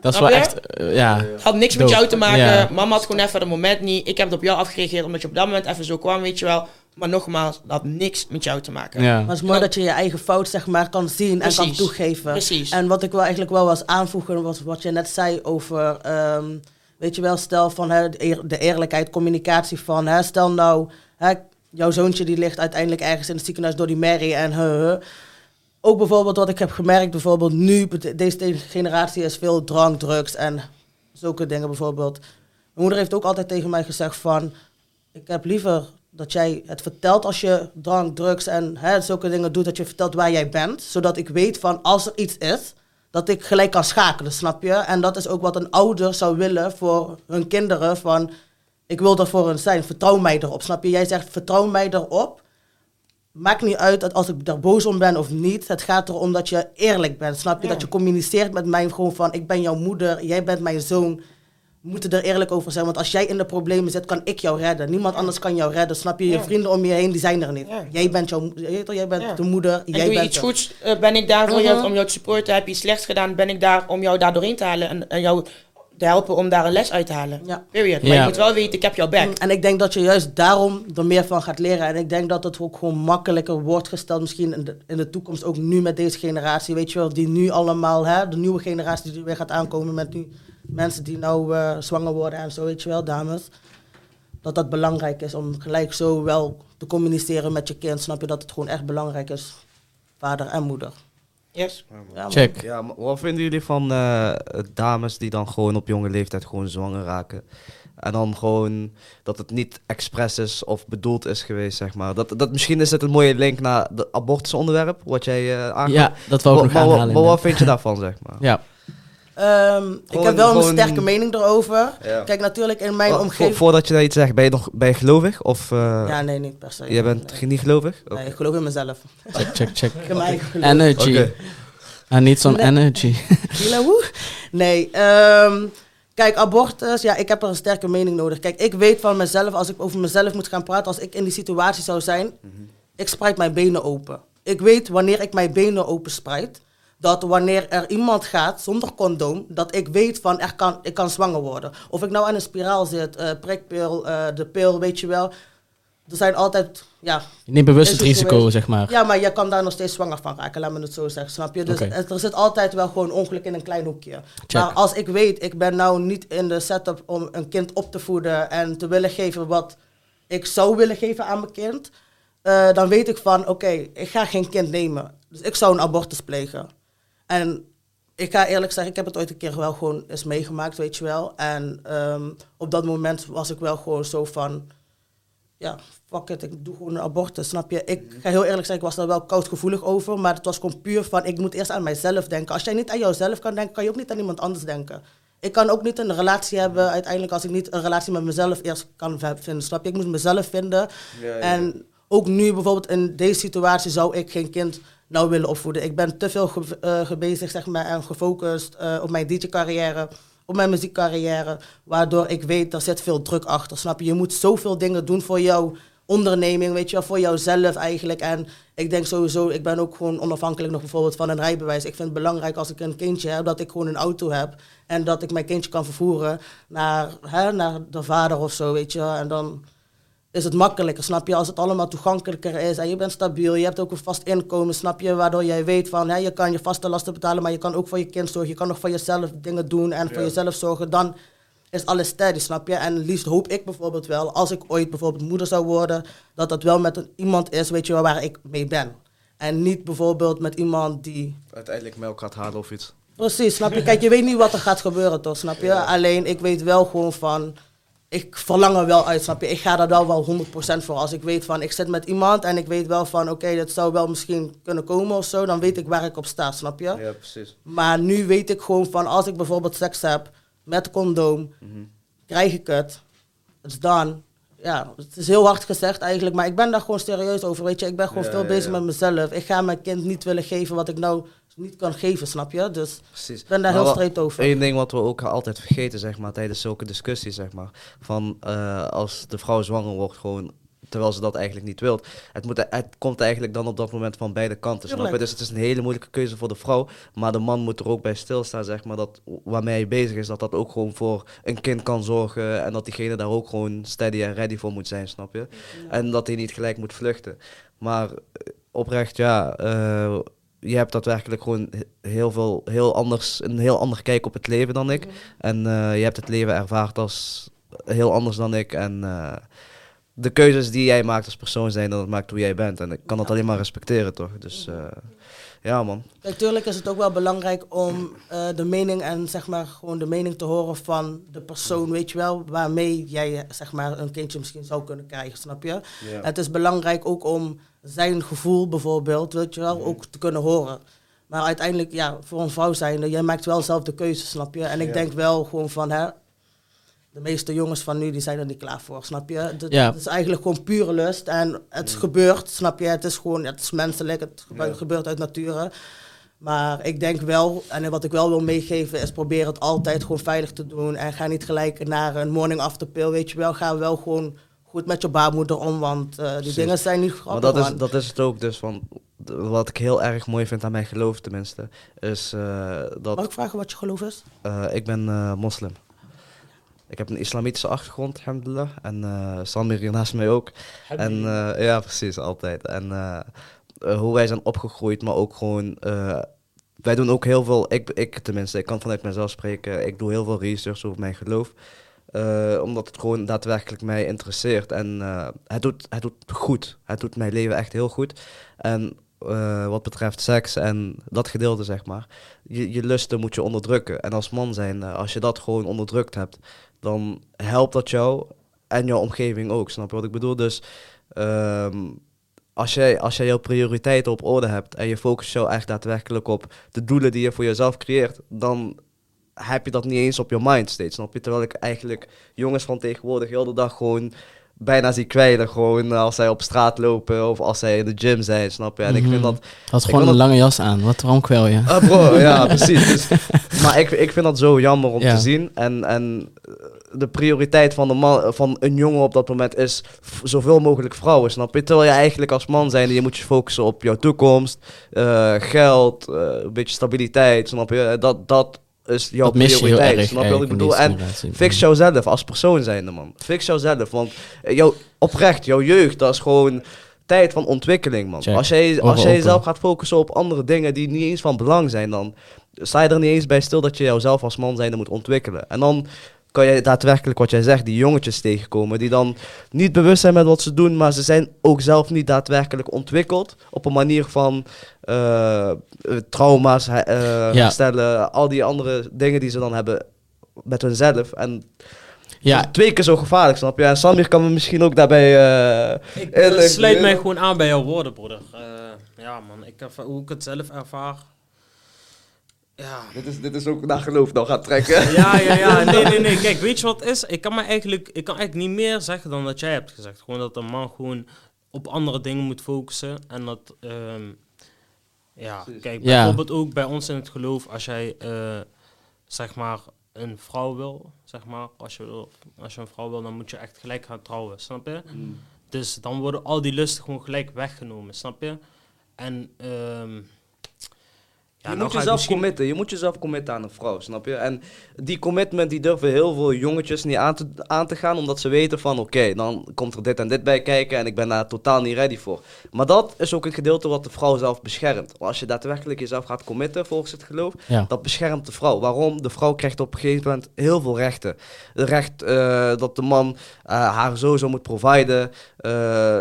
Dat is wel echt... eh, ja. Het had niks met jou te maken. Ja. Mama had gewoon even het moment niet. Ik heb het op jou afgereageerd omdat je op dat moment even zo kwam, weet je wel. Maar nogmaals, dat had niks met jou te maken. Ja. Maar het is mooi dat je je eigen fout zeg maar kan zien en kan toegeven. Precies. En wat ik wel eigenlijk wel was aanvoegen, was wat je net zei over, ehm, weet je wel, stel van hè, de, eer- de eerlijkheid, communicatie van, hè, stel nou, hè, jouw zoontje die ligt uiteindelijk ergens in het ziekenhuis door die Mary en he, he. Ook bijvoorbeeld wat ik heb gemerkt, bijvoorbeeld nu, deze, deze generatie is veel drank, drugs en zulke dingen bijvoorbeeld. Mijn moeder heeft ook altijd tegen mij gezegd van, ik heb liever dat jij het vertelt als je drank, drugs en hè, zulke dingen doet, dat je vertelt waar jij bent, zodat ik weet van als er iets is, dat ik gelijk kan schakelen, snap je? En dat is ook wat een ouder zou willen voor hun kinderen, van ik wil er voor hen zijn, vertrouw mij erop, snap je? Jij zegt vertrouw mij erop, maakt niet uit dat als ik daar boos om ben of niet, het gaat erom dat je eerlijk bent, snap je? Ja. Dat je communiceert met mij gewoon van ik ben jouw moeder, jij bent mijn zoon, we moeten er eerlijk over zijn. Want als jij in de problemen zit, kan ik jou redden. Niemand anders kan jou redden. Snap je? Je Ja. vrienden om je heen, die zijn er niet. Ja. Jij bent, jouw, jij bent Ja. de moeder. En jij doe je bent iets er. goeds, eh, ben ik daar voor jou om jou te supporten. Heb je iets slechts gedaan, ben ik daar om jou daar doorheen te halen. En, en jou te helpen om daar een les uit te halen. Ja. Period. Maar Ja. je moet wel weten, ik heb jouw back. En ik denk dat je juist daarom er meer van gaat leren. En ik denk dat het ook gewoon makkelijker wordt gesteld. Misschien in de, in de toekomst ook nu met deze generatie. Weet je wel, die nu allemaal, hè, de nieuwe generatie die weer gaat aankomen met nu mensen die nou eh, zwanger worden en zo, weet je wel, dames. Dat dat belangrijk is om gelijk zo wel te communiceren met je kind. Snap je dat het gewoon echt belangrijk is, vader en moeder. Yes. Ja, man. Check. Ja, maar wat vinden jullie van eh, dames die dan gewoon op jonge leeftijd gewoon zwanger raken? En dan gewoon dat het niet expres is of bedoeld is geweest, zeg maar. Dat, dat, misschien is het een mooie link naar het abortusonderwerp, wat jij eh aangaf. Ja, dat wou ik nog maar, maar, aanhalen. maar wat vind je daarvan, zeg maar? Ja, Ehm, ik heb wel gewoon- een sterke mening erover. Ja. Kijk, natuurlijk in mijn Oh, vo- omgeving... voordat je daar iets zegt, ben je nog ben je gelovig? Of eh, Ja, nee, niet per se. jij bent nee. niet gelovig? Nee, ik geloof in mezelf. check, check, check. Ik heb mijn eigen geloof. Energy. I need some Nee. energy. Nee, ehm, kijk, abortus, ja, ik heb er een sterke mening nodig. Kijk, ik weet van mezelf, als ik over mezelf moet gaan praten, als ik in die situatie zou zijn, ik spreid mijn benen open. Ik weet wanneer ik mijn benen open spreid, dat wanneer er iemand gaat zonder condoom, dat ik weet van, er kan, ik kan zwanger worden. Of ik nou aan een spiraal zit, eh, prikpil, eh, de pil, weet je wel. Er zijn altijd, ja, Je neemt bewust het risico, geweest? zeg maar. ja, maar je kan daar nog steeds zwanger van raken, laat me het zo zeggen, snap je? Dus er zit altijd wel gewoon ongeluk in een klein hoekje. Check. Maar als ik weet, ik ben nou niet in de setup om een kind op te voeden en te willen geven wat ik zou willen geven aan mijn kind, eh, dan weet ik van, oké, ik ga geen kind nemen. Dus ik zou een abortus plegen. En ik ga eerlijk zeggen, ik heb het ooit een keer wel gewoon eens meegemaakt, weet je wel. En ehm, op dat moment was ik wel gewoon zo van, ja, fuck it, ik doe gewoon een abortus, snap je? Ik ga heel eerlijk zeggen, ik was daar wel koudgevoelig over, maar het was gewoon puur van, ik moet eerst aan mijzelf denken. Als jij niet aan jouzelf kan denken, kan je ook niet aan iemand anders denken. Ik kan ook niet een relatie hebben, uiteindelijk als ik niet een relatie met mezelf eerst kan vinden, snap je? Ik moet mezelf vinden. En ook nu bijvoorbeeld in deze situatie zou ik geen kind nou willen opvoeden. Ik ben te veel ge- eh, zeg maar, en gefocust eh, op mijn DJ-carrière, op mijn muziekcarrière, waardoor ik weet, er zit veel druk achter, snap je? Je moet zoveel dingen doen voor jouw onderneming, weet je wel, voor jouzelf eigenlijk. En ik denk sowieso, ik ben ook gewoon onafhankelijk nog bijvoorbeeld van een rijbewijs. Ik vind het belangrijk als ik een kindje heb, dat ik gewoon een auto heb en dat ik mijn kindje kan vervoeren naar, hè, naar de vader of zo, weet je. En dan is het makkelijker, snap je? Als het allemaal toegankelijker is en je bent stabiel, je hebt ook een vast inkomen, snap je? Waardoor jij weet van, hè, je kan je vaste lasten betalen, maar je kan ook voor je kind zorgen. Je kan nog voor jezelf dingen doen en voor jezelf zorgen. Dan is alles steady, snap je? En liefst hoop ik bijvoorbeeld wel, als ik ooit bijvoorbeeld moeder zou worden, dat dat wel met een, iemand is, weet je wel, waar ik mee ben. En niet bijvoorbeeld met iemand die Uiteindelijk melk gaat halen of iets. Precies, snap je? Kijk, je weet niet wat er gaat gebeuren, toch? Snap je? Alleen, ik weet wel gewoon van... Ik verlang er wel uit, snap je? Ik ga er wel wel 100% voor. Als ik weet van, ik zit met iemand en ik weet wel van... Oké, dat zou wel misschien kunnen komen of zo. Dan weet ik waar ik op sta, snap je? Ja, precies. Maar nu weet ik gewoon van, als ik bijvoorbeeld seks heb met condoom... Krijg ik het. Het is done. Ja, het is heel hard gezegd eigenlijk, maar ik ben daar gewoon serieus over, weet je. Ik ben gewoon Ja, veel ja, bezig ja. met mezelf. Ik ga mijn kind niet willen geven wat ik nou niet kan geven, snap je? Dus Precies. ik ben daar Maar heel straight over. Eén ding wat we ook altijd vergeten, zeg maar, tijdens zulke discussies, zeg maar. Van eh, als de vrouw zwanger wordt, gewoon terwijl ze dat eigenlijk niet wilt. Het, moet, het komt eigenlijk dan op dat moment van beide kanten. Snap je? Dus het is een hele moeilijke keuze voor de vrouw. Maar de man moet er ook bij stilstaan, zeg maar, dat waarmee hij bezig is, dat dat ook gewoon voor een kind kan zorgen. En dat diegene daar ook gewoon steady en ready voor moet zijn, snap je? En dat hij niet gelijk moet vluchten. Maar eh, oprecht, ja, eh, je hebt daadwerkelijk gewoon he- heel veel, heel anders, een heel ander kijk op het leven dan ik. En eh, je hebt het leven ervaard als heel anders dan ik. En eh, de keuzes die jij maakt als persoon zijn, dat maakt hoe jij bent. En ik kan dat alleen maar respecteren, toch? Dus eh, ja, man. Natuurlijk is het ook wel belangrijk om eh, de mening en zeg maar gewoon de mening te horen van de persoon, weet je wel, waarmee jij zeg maar een kindje misschien zou kunnen krijgen, snap je? Het is belangrijk ook om zijn gevoel bijvoorbeeld, weet je wel, ook te kunnen horen. Maar uiteindelijk, ja, voor een vrouw zijnde, jij maakt wel zelf de keuze, snap je? En ik Ja. denk wel gewoon van, hè, de meeste jongens van nu, die zijn er niet klaar voor, snap je? Het, Ja. is eigenlijk gewoon pure lust en het gebeurt, snap je? Het is gewoon, het is menselijk, het Ja. gebeurt uit nature. Maar ik denk wel, en wat ik wel wil meegeven, is probeer het altijd gewoon veilig te doen. En ga niet gelijk naar een morning after pill, weet je wel. Ga wel gewoon goed met je baarmoeder om, want eh, die Precies. dingen zijn niet Maar grappig. dat is, dat is het ook dus van, wat ik heel erg mooi vind aan mijn geloof tenminste, is eh, dat Mag ik vragen wat je geloof is? eh, ik ben eh, moslim. Ik heb een islamitische achtergrond, alhamdulillah. En eh Samir hier naast mij ook. En eh, ja, precies, altijd. En eh, hoe wij zijn opgegroeid, maar ook gewoon. wij doen ook heel veel, ik, ik tenminste, ik kan vanuit mezelf spreken. Ik doe heel veel research over mijn geloof. omdat het gewoon daadwerkelijk mij interesseert. En het, doet, het doet goed. Het doet mijn leven echt heel goed. En wat betreft seks en dat gedeelte, zeg maar. Je, je lusten moet je onderdrukken. En als man zijn, als je dat gewoon onderdrukt hebt, dan helpt dat jou en jouw omgeving ook. Snap je wat ik bedoel? Dus ehm, als, jij, als jij jouw prioriteiten op orde hebt en je focust jou echt daadwerkelijk op de doelen die je voor jezelf creëert, dan heb je dat niet eens op je mind steeds. Snap je? Terwijl ik eigenlijk jongens van tegenwoordig heel de dag gewoon bijna zie kwijlen. Gewoon als zij op straat lopen of als zij in de gym zijn. Snap je? En ik vind Mhm. dat Had gewoon een dat- lange jas aan. Wat waarom kwel je? Ah, bro, ja, precies. Dus, maar ik, ik vind dat zo jammer om Ja. te zien. En, en de prioriteit van, de man, van een jongen op dat moment is zoveel mogelijk vrouwen, snap je? Terwijl je eigenlijk als man zijn, je moet je focussen op jouw toekomst, eh, geld, eh, een beetje stabiliteit, snap je? Dat, dat is jouw dat prioriteit, erg. snap je wat ik bedoel? En. Fix jouzelf als persoon zijnde, man. Fix jouzelf, want jouw, oprecht, jouw jeugd, dat is gewoon tijd van ontwikkeling, man. Check. Als jij, als jij jezelf gaat focussen op andere dingen die niet eens van belang zijn, dan sta je er niet eens bij stil dat je jouzelf als man zijnde moet ontwikkelen. En dan kan je daadwerkelijk, wat jij zegt, die jongetjes tegenkomen die dan niet bewust zijn met wat ze doen, maar ze zijn ook zelf niet daadwerkelijk ontwikkeld op een manier van eh, eh, trauma's eh, Ja. herstellen, al die andere dingen die ze dan hebben met hunzelf. En Ja, twee keer zo gevaarlijk, snap je? En Samir kan me misschien ook daarbij... eh, Ik eerlijk- sluit mij gewoon aan bij jouw woorden, broeder. Eh, ja, man. Ik, hoe ik het zelf ervaar. Ja. Dit is, dit is ook naar geloof dan gaat trekken. Ja, ja, ja. Nee, nee, nee. Kijk, weet je wat het is? Ik kan, me eigenlijk, ik kan eigenlijk niet meer zeggen dan dat jij hebt gezegd. Gewoon dat een man gewoon op andere dingen moet focussen. En dat, ehm, ja, kijk, Ja. bijvoorbeeld ook bij ons in het geloof, als jij, eh, zeg maar, een vrouw wil, zeg maar, als je, wil, als je een vrouw wil, dan moet je echt gelijk gaan trouwen, snap je? Dus dan worden al die lusten gewoon gelijk weggenomen, snap je? En, ehm ja, je nou moet jezelf misschien- committen. Je moet jezelf committen aan een vrouw, snap je? En die commitment die durven heel veel jongetjes niet aan te, aan te gaan, omdat ze weten van oké, dan komt er dit en dit bij kijken en ik ben daar totaal niet ready voor. Maar dat is ook een gedeelte wat de vrouw zelf beschermt. Als je daadwerkelijk jezelf gaat committen volgens het geloof, ja. dat beschermt de vrouw. Waarom? De vrouw krijgt op een gegeven moment heel veel rechten. Het recht eh, dat de man eh, haar sowieso moet providen. Eh,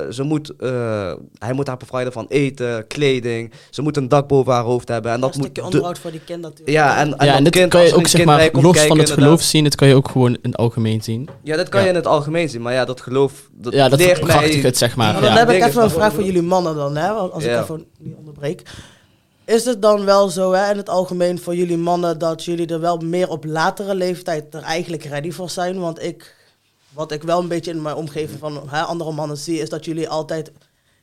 ze moet, eh, hij moet haar providen van eten, kleding. Ze moet een dak boven haar hoofd hebben. En Dat stukje de- onderhoud voor die kind natuurlijk. ja, en, en ja, en dit kind, kan je ook zeg maar los kijken, van het geloof zien. Dit kan je ook gewoon in het algemeen zien. Ja, dat kan Ja. je in het algemeen zien. Maar ja, dat geloof... Dat ja, dat leert verkrachtigt mij... het zeg maar. Ja. dan heb ik even een vraag voor jullie mannen dan, hè? Als ik even niet onderbreek. Is het dan wel zo, hè, in het algemeen voor jullie mannen, dat jullie er wel meer op latere leeftijd er eigenlijk ready voor zijn? Want ik, wat ik wel een beetje in mijn omgeving van hè, andere mannen zie, is dat jullie altijd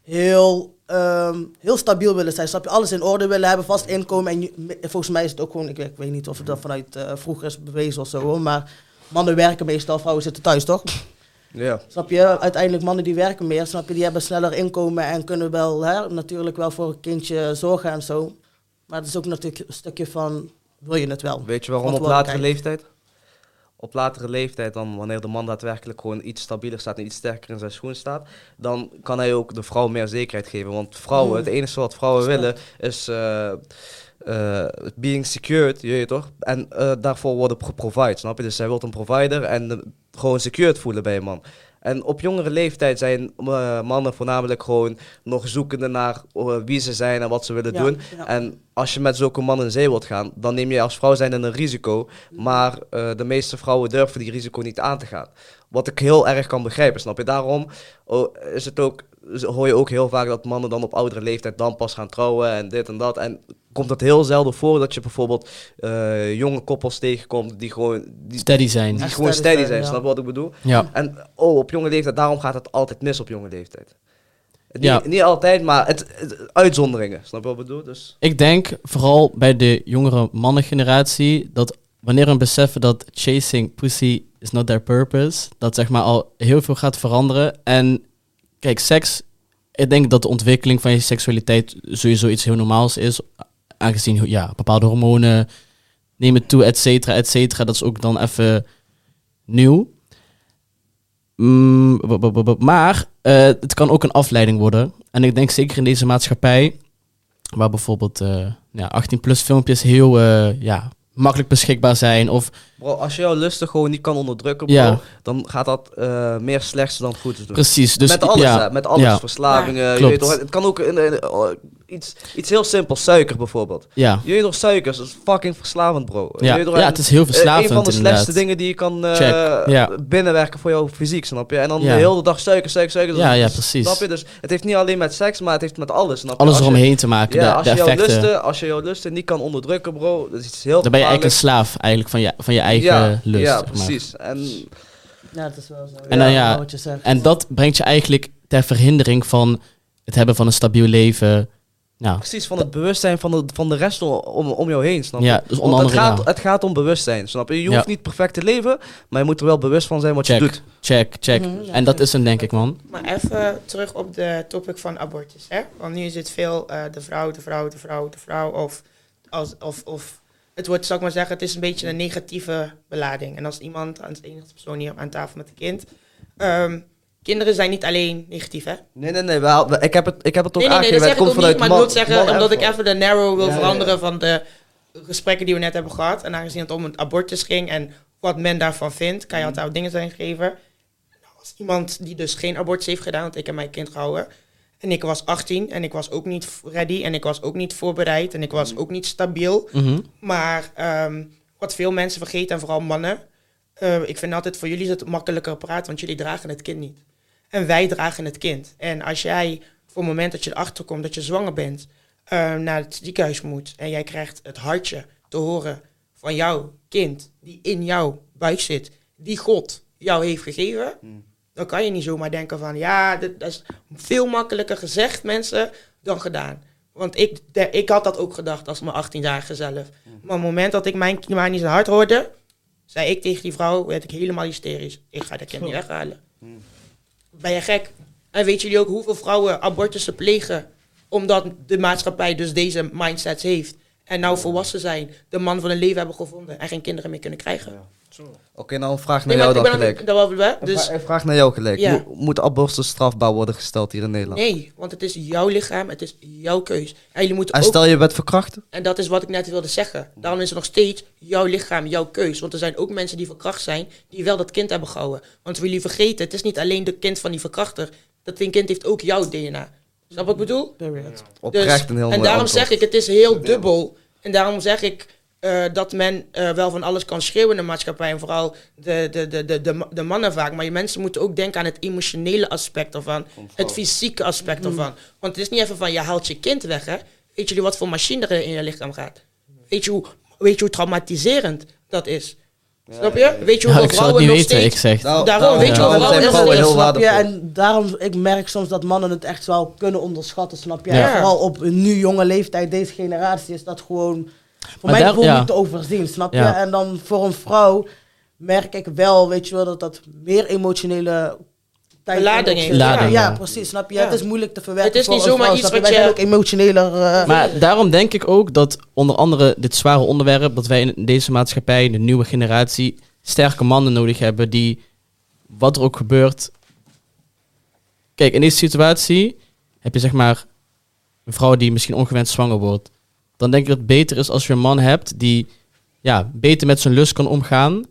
heel, ehm, heel stabiel willen zijn. Snap je? Alles in orde willen hebben, vast inkomen. En volgens mij is het ook gewoon, ik, weet- ik weet niet of het dat vanuit eh, vroeger is bewezen of zo, hoor, maar mannen werken meestal, vrouwen zitten thuis, toch? Ja. Snap je? Uiteindelijk mannen die werken meer, snap je? Die hebben sneller inkomen en kunnen wel hè, natuurlijk wel voor een kindje zorgen en zo. Maar het is ook natuurlijk een stukje van, wil je het wel? Weet je waarom op latere leeftijd? Op latere leeftijd, dan wanneer de man daadwerkelijk gewoon iets stabieler staat en iets sterker in zijn schoen staat, dan kan hij ook de vrouw meer zekerheid geven. Want vrouwen, Mm. het enige wat vrouwen willen is eh, eh, being secured, je weet toch? En eh, daarvoor worden geprovide, snap je? Dus zij wil een provider en gewoon secured voelen bij een man. En op jongere leeftijd zijn eh, mannen voornamelijk gewoon nog zoekende naar eh, wie ze zijn en wat ze willen Ja, doen. ja. En als je met zulke mannen in zee wilt gaan, dan neem je als vrouw zijn een risico. Maar eh, de meeste vrouwen durven die risico niet aan te gaan. Wat ik heel erg kan begrijpen, snap je? Daarom oh, is het ook, hoor je ook heel vaak dat mannen dan op oudere leeftijd dan pas gaan trouwen en dit en dat. En komt het heel zelden voor dat je bijvoorbeeld eh, jonge koppels tegenkomt die gewoon, die, Steady zijn. die gewoon steady steady zijn, zijn, ja. snap je wat ik bedoel? Ja. En oh, op jonge leeftijd, daarom gaat het altijd mis op jonge leeftijd. Niet, Ja. niet altijd, maar het, het- uitzonderingen, snap je wat ik bedoel? Dus, Ik denk vooral bij de jongere mannengeneratie dat wanneer we beseffen dat chasing pussy is not their purpose, dat zeg maar al heel veel gaat veranderen. En kijk, seks, ik denk dat de ontwikkeling van je seksualiteit sowieso iets heel normaals is, aangezien ja, bepaalde hormonen nemen toe, et cetera, et cetera. Dat is ook dan even nieuw. Mm, maar eh, het kan ook een afleiding worden. En ik denk zeker in deze maatschappij, waar bijvoorbeeld eh, ja, 18-plus filmpjes heel eh, ja, makkelijk beschikbaar zijn. Of bro, als je jouw lusten gewoon niet kan onderdrukken, bro, Ja. dan gaat dat meer slechts dan goed doen. precies. Dus, met alles, ja, hè, met alles. Ja. Verslavingen, je weet toch, het kan ook oh, iets, iets heel simpels, suiker bijvoorbeeld. Ja, suikers, dat is fucking verslavend, bro. Ja, ja het is heel verslavend Een van de inderdaad. slechtste dingen die je kan eh, ja. binnenwerken voor jouw fysiek, snap je? En dan Ja. de hele dag suiker, suiker, suiker. Ja, ja, precies. Snap je? Dus het heeft niet alleen met seks, maar het heeft met alles, snap je? Alles je- eromheen te maken, Ja, de, als de je, jouw lusten, als je jouw lusten niet kan onderdrukken, bro, dat is iets heel Dan ben je eigenlijk een slaaf eigenlijk van je, van je eigen ja, lust. Ja, maar. precies. En Ja, het is wel zo. En dan ja, wat je zegt. En dat brengt je eigenlijk ter verhindering van het hebben van een stabiel leven. Nou, precies van het bewustzijn van de, van de rest om, om, jou heen, snap je? Ja, dus Want het, gaat, ja. het gaat om bewustzijn, snap je? Je Ja. hoeft niet perfect te leven, maar je moet er wel bewust van zijn wat check, je doet. check, check. Mhm, ja. En dat is hem denk ik, man. Maar even terug op de topic van abortus. Hè? Want nu is het veel eh, de vrouw, de vrouw, de vrouw, de vrouw. Of, als, of, of het wordt, zal ik maar zeggen, het is een beetje een negatieve belading. En als iemand, als enige persoon hier aan tafel met een kind. ehm, kinderen zijn niet alleen negatief, hè? Nee, nee, nee. wel- ik, heb het, ik heb het ook Nee, nee, nee, dat aangegeven. zeg het ik ook niet. Maar ik wil zeggen, omdat ik even de narrow wil Ja, ja, ja. veranderen van de gesprekken die we net hebben gehad. En aangezien het om het abortus ging en wat men daarvan vindt, kan je altijd wat dingen zijn gegeven. Nou, Als iemand die dus geen abortus heeft gedaan, want ik heb mijn kind gehouden. En ik was 18 en ik was ook niet ready en ik was ook niet voorbereid en ik was ook niet stabiel. Mhm. Maar ehm, wat veel mensen vergeten, en vooral mannen. eh, ik vind altijd voor jullie is het makkelijker praten, want jullie dragen het kind niet. En wij dragen het kind. En als jij voor het moment dat je erachter komt dat je zwanger bent, eh, naar het ziekenhuis moet en jij krijgt het hartje te horen van jouw kind die in jouw buik zit, die God jou heeft gegeven, dan kan je niet zomaar denken van ja, dat is veel makkelijker gezegd, mensen, dan gedaan. Want ik, de- ik had dat ook gedacht als mijn 18-jarige zelf. Maar op het moment dat ik mijn kind niet zijn hart hoorde, zei ik tegen die vrouw, werd ik helemaal hysterisch. Ik ga dat kind niet weghalen. Ben je gek? En weet jullie ook hoeveel vrouwen abortussen plegen? Omdat de maatschappij dus deze mindsets heeft. En nou volwassen zijn, de man van hun leven hebben gevonden en geen kinderen meer kunnen krijgen. Oké, nou een vraag naar Nee, jou dan gelijk. Dus een vraag naar jou gelijk. Ja. Mo- moet abortus strafbaar worden gesteld hier in Nederland? nee, want het is jouw lichaam, het is jouw keus. En jullie moeten En ook stel je bent verkrachten? En dat is wat ik net wilde zeggen. Daarom is het nog steeds jouw lichaam, jouw keus. Want er zijn ook mensen die verkracht zijn, die wel dat kind hebben gehouden. Want wil jullie vergeten, het is niet alleen de kind van die verkrachter. Dat kind heeft ook jouw DNA. Snap wat ik bedoel? Period. Oprecht een heel Dus- en daarom antwoord. zeg ik, het is heel dubbel. En daarom zeg ik eh, dat men eh, wel van alles kan schreeuwen in de maatschappij. En vooral de, de, de, de, de, de mannen vaak. Maar je mensen moeten ook denken aan het emotionele aspect ervan. Het fysieke aspect ervan. Want het is niet even van, je haalt je kind weg, hè. Weet jullie wat voor machine er in je lichaam gaat? Weet je hoe, weet je hoe traumatiserend dat is? Snap je? Weet je hoeveel het vrouwen niet nog weten, steeds... ik zeg. Nou, Daarom, nou, weet je wel, dan vrouwen vrouwen het- heel snap je? waardevol. En daarom, ik merk soms dat mannen het echt wel kunnen onderschatten, snap je? En vooral op een nu jonge leeftijd, deze generatie, is dat gewoon voor Maar mij daar- gewoon ja. niet te overzien, snap je? Ja. En dan voor een vrouw merk ik wel, weet je wel, dat dat meer emotionele tijd Lading in heeft. Ja, ja. precies, snap je? Ja. Het is moeilijk te verwerken Het is niet zomaar vrouw, iets je? wat Wij je- ook emotioneler. eh, Maar daarom denk ik ook dat onder andere dit zware onderwerp, dat wij in deze maatschappij, de nieuwe generatie, sterke mannen nodig hebben die, wat er ook gebeurt. Kijk, in deze situatie heb je zeg maar een vrouw die misschien ongewenst zwanger wordt. Dan denk ik dat het beter is als je een man hebt die ja, beter met zijn lust kan omgaan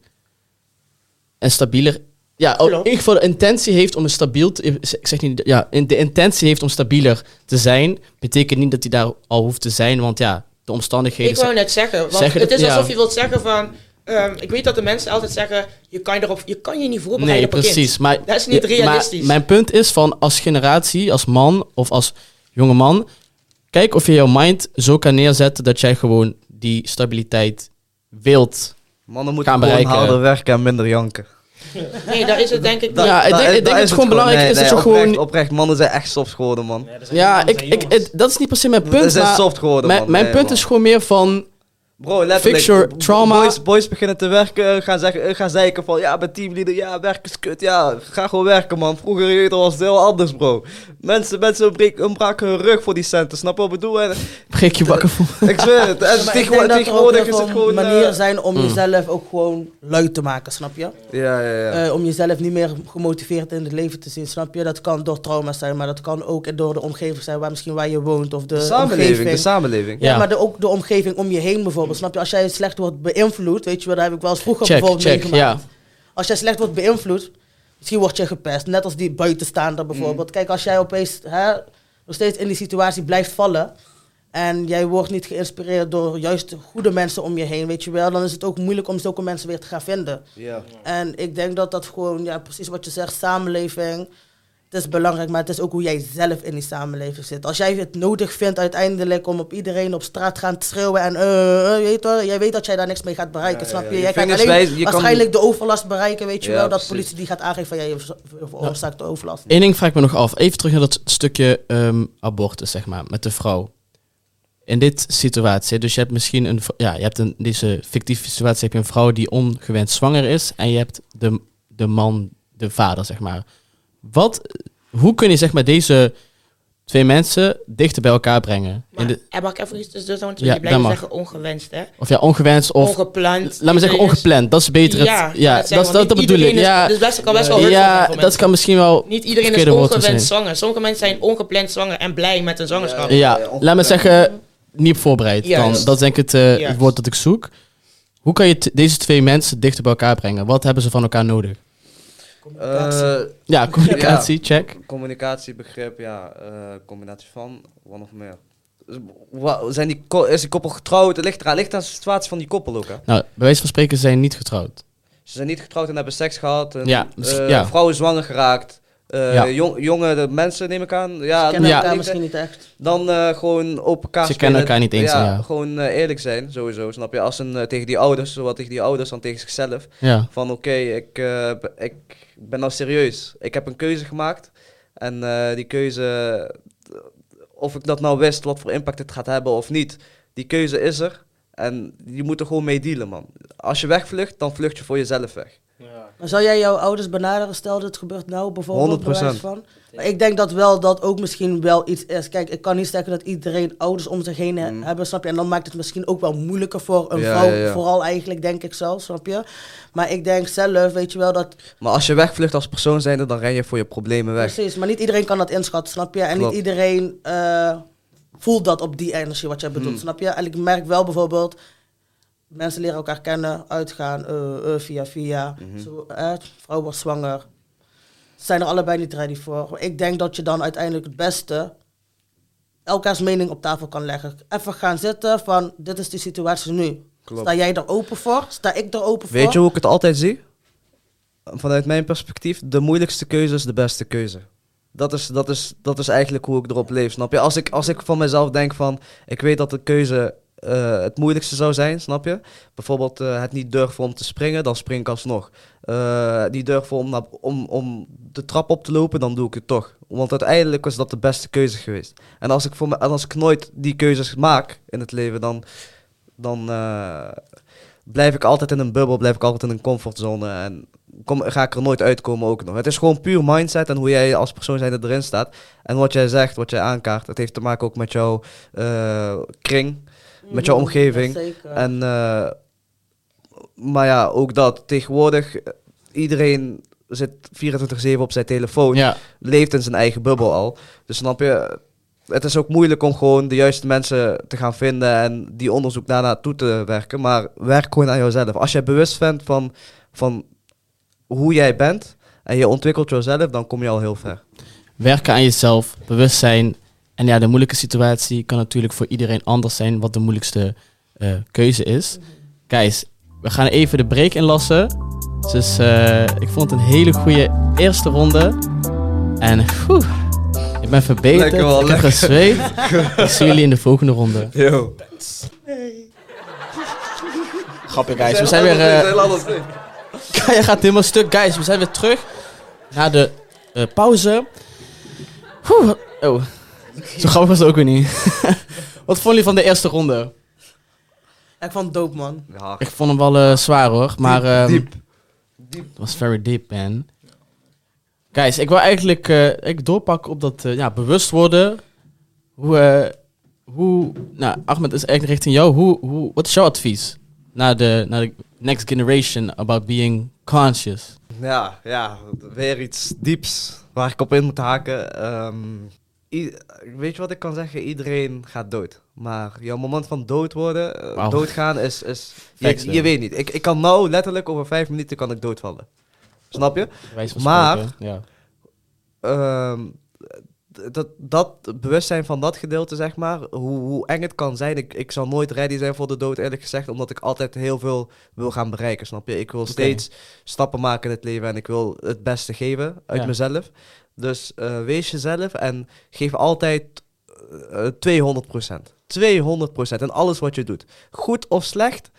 en stabieler. Ja, in Klopt. ieder geval de intentie heeft om een stabiel te, ik zeg niet, ja, in- de intentie heeft om stabieler te zijn, betekent niet dat hij daar al hoeft te zijn, want ja, de omstandigheden Ik wou net zeggen, want Zeggen het is ja. alsof je wilt zeggen van... ehm, ik weet dat de mensen altijd zeggen, je kan je, erop, je, kan je niet voorbereiden Nee, op een kind. precies. Maar, Dat is niet realistisch. Maar mijn punt is van als generatie, als man of als jonge man, kijk of je jouw mind zo kan neerzetten dat jij gewoon die stabiliteit wilt. Mannen moeten Gaan gewoon bereiken. harder werken en minder janken. Nee, daar is het denk ik niet. Ja, ik denk- ik dat denk dat het gewoon gewoon. belangrijk is dat je oprecht, gewoon- Oprecht, mannen zijn echt soft geworden, man. Ja, ik, ik, het- dat is niet per se mijn Ze punt, maar soft geworden, mijn, man. mijn Nee, punt man. is gewoon meer van, Bro, letterlijk. Fix your trauma. Boys, boys beginnen te werken, gaan, zeggen, eh, gaan zeiken van, ja, ben teamleader, ja, werken is kut, ja, ga gewoon werken, man. Vroeger was het heel anders, bro. Mensen, mensen breken- ontbraken hun rug voor die centen, snap je wat ik bedoel? En, breek je wakker voor. ik zweer het, en Maar ik denk tegenwoordig, er is het gewoon... manieren eh, zijn om Mm. jezelf ook gewoon lui te maken, snap je? ja, ja, ja. Eh, om jezelf niet meer gemotiveerd in het leven te zien, snap je? Dat kan door trauma zijn, maar dat kan ook door de omgeving zijn waar misschien waar je woont of de, de samenleving, omgeving. de samenleving. ja, Ja. maar de, ook de omgeving om je heen bijvoorbeeld, snap je? Als jij slecht wordt beïnvloed, weet je wel, dat heb ik wel eens vroeger Check, bijvoorbeeld check, meegemaakt. ja. Als jij slecht wordt beïnvloed, misschien word je gepest, net als die buitenstaander bijvoorbeeld. Mm. Kijk, als jij opeens hè, nog steeds in die situatie blijft vallen en jij wordt niet geïnspireerd door juist goede mensen om je heen, weet je wel, dan is het ook moeilijk om zulke mensen weer te gaan vinden. Ja. En ik denk dat dat gewoon, ja, precies wat je zegt, samenleving. Het is belangrijk, maar het is ook hoe jij zelf in die samenleving zit. Als jij het nodig vindt uiteindelijk om op iedereen op straat gaan te schreeuwen en eh, eh, weet wel, jij weet dat jij daar niks mee gaat bereiken, Ja, snap ja, je? ja. Jij Je gaat alleen wijzen, je kan- waarschijnlijk de overlast bereiken, weet je Ja, wel, dat precies. politie die gaat aangeven van jij je veroorzaakt de overlast. Eén ding vraag ik me nog af. Even terug naar dat stukje ehm, abortus, zeg maar, met de vrouw. In dit situatie, dus je hebt misschien een, ja, je hebt in deze fictieve situatie heb je een vrouw die ongewenst zwanger is en je hebt de, de man, de vader, zeg maar. Wat, hoe kun je zeg maar deze twee mensen dichter bij elkaar brengen? In Maar, de, en mag ik even iets want Ja, je blijft zeggen ongewenst, hè? of ja, ongewenst of, Ongepland. laat me zeggen is- ongepland, dat is beter. Het, Ja, ja, dat, dat, dat, dat bedoel ik. Ja, dus best, kan best wel ja dat kan misschien wel Niet iedereen is ongewenst zwanger. Sommige mensen zijn ongepland zwanger en blij met een zwangerschap. Ja, laat me zeggen, niet op voorbereid. Dan, dat is denk ik het, eh, Juist. het woord dat ik zoek. Hoe kan je deze twee mensen dichter bij elkaar brengen? Wat hebben ze van elkaar nodig? Eh, Ja, communicatie, check. Communicatiebegrip, ja, eh, combinatie van, wat nog meer. Dus, Zijn die, ko- is die koppel getrouwd? Het ligt eraan, ligt aan de situatie van die koppel ook, hè? Nou, bij wijze van spreken zijn niet getrouwd. Ze zijn niet getrouwd en hebben seks gehad. En, Ja, eh, ja. Vrouw is zwanger geraakt. Eh, Ja. jong, jonge de mensen neem ik aan. Ja, Kennen Ja. elkaar misschien niet echt. Dan eh, gewoon op elkaar Ze spelen. kennen elkaar niet eens, ja. Gewoon eerlijk zijn, sowieso. Snap je? Als een tegen die ouders, zowel tegen die ouders dan tegen zichzelf. Ja. Van oké, ik, eh, ik ben nou serieus. Ik heb een keuze gemaakt. En eh, die keuze, of ik dat nou wist wat voor impact het gaat hebben of niet, die keuze is er. En je moet er gewoon mee dealen, man. Als je wegvlucht, dan vlucht je voor jezelf weg. Maar zou jij jouw ouders benaderen, stel dat het gebeurt nou bijvoorbeeld? 100%. bij wijze Van? Maar ik denk dat wel dat ook misschien wel iets is. Kijk, ik kan niet zeggen dat iedereen ouders om zich heen he- Mm. hebben, snap je? En dan maakt het misschien ook wel moeilijker voor een Ja, vrouw, ja, ja. vooral eigenlijk, denk ik zelf, snap je? Maar ik denk zelf, weet je wel, dat Maar als je wegvlucht als persoon zijnde, dan ren je voor je problemen weg. Precies, maar niet iedereen kan dat inschatten, snap je? En Klopt. niet iedereen eh, voelt dat op die energie wat jij bedoelt, Hmm. snap je? En ik merk wel bijvoorbeeld, mensen leren elkaar kennen, uitgaan, eh, eh, via via. Mhm. Zo, eh, vrouw wordt zwanger. Ze zijn er allebei niet ready voor. Ik denk dat je dan uiteindelijk het beste elkaars mening op tafel kan leggen. Even gaan zitten van, dit is de situatie nu. Klopt. Sta jij er open voor? Sta ik er open voor? Weet je hoe ik het altijd zie? Vanuit mijn perspectief, de moeilijkste keuze is de beste keuze. Dat is, dat is, dat is eigenlijk hoe ik erop leef, snap je? Als ik, als ik van mezelf denk van, ik weet dat de keuze eh, het moeilijkste zou zijn, snap je? Bijvoorbeeld eh, het niet durven om te springen, dan spring ik alsnog. Eh niet durven om, om, om de trap op te lopen, dan doe ik het toch. Want uiteindelijk was dat de beste keuze geweest. En als ik, voor me, en als ik nooit die keuzes maak in het leven, dan, dan, blijf ik altijd in een bubbel, blijf ik altijd in een comfortzone en kom, ga ik er nooit uitkomen ook nog. Het is gewoon puur mindset en hoe jij als persoon erin staat. En wat jij zegt, wat jij aankaart, dat heeft te maken ook met jouw kring, met jouw omgeving. zeker. En, eh, maar ja, ook dat. Tegenwoordig, eh, iedereen zit 24-7 op zijn telefoon, Ja, leeft in zijn eigen bubbel al. Dus snap je, het is ook moeilijk om gewoon de juiste mensen te gaan vinden en die onderzoek daarna toe te werken. Maar werk gewoon aan jezelf. Als jij bewust bent van, van hoe jij bent en je ontwikkelt jezelf, dan kom je al heel ver. werken aan jezelf, bewustzijn. En ja, de moeilijke situatie kan natuurlijk voor iedereen anders zijn wat de moeilijkste eh, keuze is. Guys, we gaan even de break inlassen. Dus eh, ik vond het een hele goede eerste ronde. En ik ben verbeterd. Lekker wel, ik heb gezweet. ik zie jullie in de volgende ronde. Yo. Grappig guys, we zijn weer... je gaat helemaal stuk. Guys, we zijn weer terug na de pauze. Oh, zo grappig was het ook weer niet. Wat vonden jullie van de eerste ronde? Ja, ik vond het dope, man. Ja, Ik vond hem wel eh, zwaar hoor, maar ehm, diep. het was very deep man. Guys, ik wil eigenlijk eh, ik doorpakken op dat eh, ja, bewust worden. Hoe, eh, hoe, nou Ahmed is eigenlijk richting jou. Hoe, hoe, wat is jouw advies naar de, naar de next generation about being conscious? Ja, ja, weer iets dieps waar ik op in moet haken. Ehm, i- weet je wat ik kan zeggen? Iedereen gaat dood. Maar jouw moment van dood worden, eh, doodgaan is... is je, je weet niet. Ik, ik kan nou letterlijk over vijf minuten kan ik doodvallen. Snap je? Maar- ja. Ehm, dat, dat bewustzijn van dat gedeelte, zeg maar, hoe, hoe eng het kan zijn. Ik, ik zal nooit ready zijn voor de dood, eerlijk gezegd, omdat ik altijd heel veel wil gaan bereiken, snap je? Ik wil steeds stappen maken in het leven en ik wil het beste geven uit Ja. mezelf. Dus eh, wees jezelf en geef altijd eh, 200%. 200% in alles wat je doet. Goed of slecht,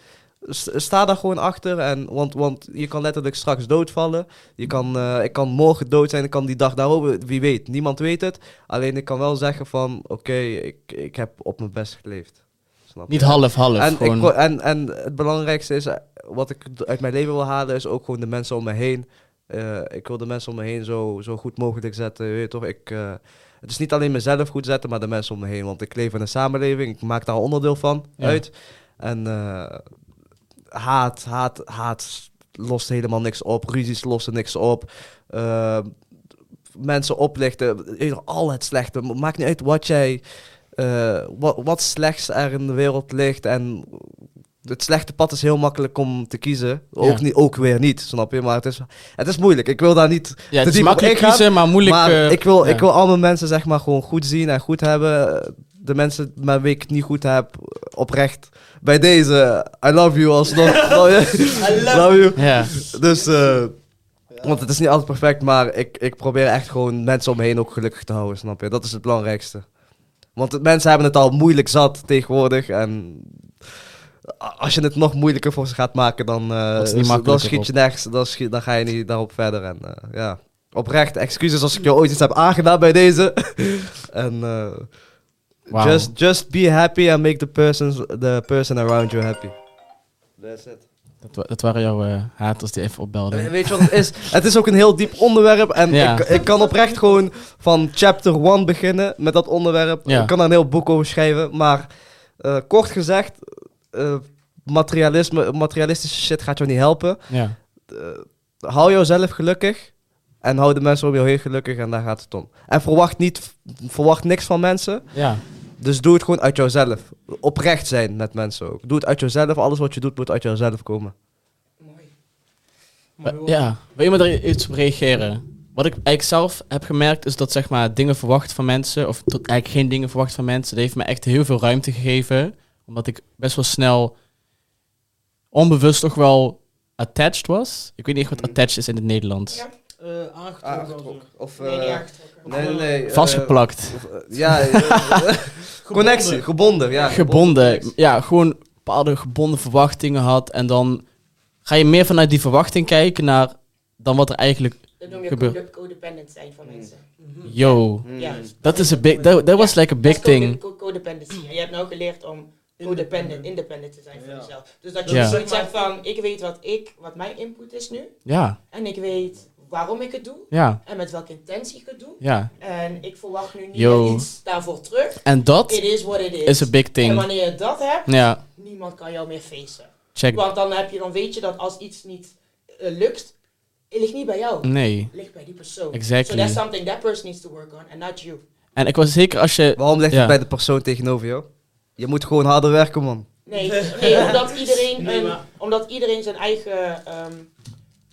sta daar gewoon achter. En, want, want je kan letterlijk straks doodvallen. Je kan, eh, ik kan morgen dood zijn, ik kan die dag daarover, wie weet. Niemand weet het. Alleen ik kan wel zeggen van, oké, ik, ik heb op mijn best geleefd. Snap? Niet half half, En, gewoon. en, en het belangrijkste is, eh, wat ik uit mijn leven wil halen, is ook gewoon de mensen om me heen. Eh, ik wil de mensen om me heen zo, zo goed mogelijk zetten. Je weet toch, ik, eh, het is niet alleen mezelf goed zetten, maar de mensen om me heen. Want ik leef in een samenleving, ik maak daar onderdeel van Ja. uit. En eh, haat, haat, haat lost helemaal niks op. Ruzies lossen niks op. Mensen oplichten, al het slechte. Maakt niet uit wat jij, wat, wat slechts er in de wereld ligt. En het slechte pad is heel makkelijk om te kiezen. Ook, Ja. niet, ook weer niet, snap je? Maar het is, het is moeilijk. Ik wil daar niet ja, het te is diep makkelijk kiezen, maar moeilijk... maar eh, ik, wil, ja. ik wil al mijn mensen zeg maar gewoon goed zien en goed hebben. De mensen met wie ik het niet goed heb, oprecht. Bij deze, I love you alsnog. I love you. Ja, Dus, eh, want het is niet altijd perfect, maar ik, ik probeer echt gewoon mensen om me heen ook gelukkig te houden, snap je? Dat is het belangrijkste. Want mensen hebben het al moeilijk zat tegenwoordig en als je het nog moeilijker voor ze gaat maken, dan, eh, niet dan schiet je nergens, dan, schiet, dan ga je niet daarop verder. En eh, ja, oprecht, excuses als ik je ooit iets heb aangedaan bij deze. en Wauw. just, just be happy and make the, persons, the person around you happy. That's it. dat, dat waren jouw haters die even opbelden. Weet je wat het is? Het is ook een heel diep onderwerp. En Ja. ik, ik kan oprecht gewoon van chapter 1 beginnen met dat onderwerp. Ja. Ik kan daar een heel boek over schrijven. Maar kort gezegd, eh, materialisme, materialistische shit gaat jou niet helpen. Ja. Eh, hou jezelf gelukkig. En hou de mensen om je heen gelukkig. En daar gaat het om. En verwacht, niet, verwacht niks van mensen. ja. Dus doe het gewoon uit jezelf. Oprecht zijn met mensen ook. Doe het uit jezelf. Alles wat je doet moet uit jezelf komen. Mooi. Eh, Ja, wil je me daar iets op reageren? Wat ik eigenlijk zelf heb gemerkt is dat zeg maar dingen verwacht van mensen, of tot eigenlijk geen dingen verwacht van mensen, dat heeft me echt heel veel ruimte gegeven. Omdat ik best wel snel onbewust toch wel attached was. Ik weet niet echt wat attached is in het Nederlands. Ja. Eh, aangetrokken. Of, Nee, niet aangetrokken. nee, nee, nee. Vastgeplakt. of, ja, connectie, gebonden. Ja, gebonden. Ja, gewoon bepaalde gebonden verwachtingen had. En dan ga je meer vanuit die verwachting kijken naar dan wat er eigenlijk... Dat noem je Gebeurt. codependent zijn van mensen. Yo, Mm. Ja. dat is een big... That, that was like a dat big thing. co- Codependency. En je hebt nou geleerd om codependent, independent te zijn voor jezelf. Dus dat je Ja. zoiets hebt van, ik weet wat ik, wat mijn input is nu. Ja, En ik weet waarom ik het doe. ja, En met welke intentie ik het doe. ja. En ik verwacht nu niet Yo. iets daarvoor terug. En dat It is what it is. is een big En thing. wanneer je dat hebt, Ja, niemand kan jou meer facen. check. Want dan, heb je, dan weet je dat als iets niet eh, lukt, het ligt niet bij jou. Nee, Het ligt bij die persoon. Exactly. So that's something that person needs to work on and not you. en ik was zeker als je... Waarom ligt Ja. het bij de persoon tegenover jou? Je moet gewoon harder werken, man. Nee, nee omdat, iedereen Nee, omdat iedereen zijn eigen ehm,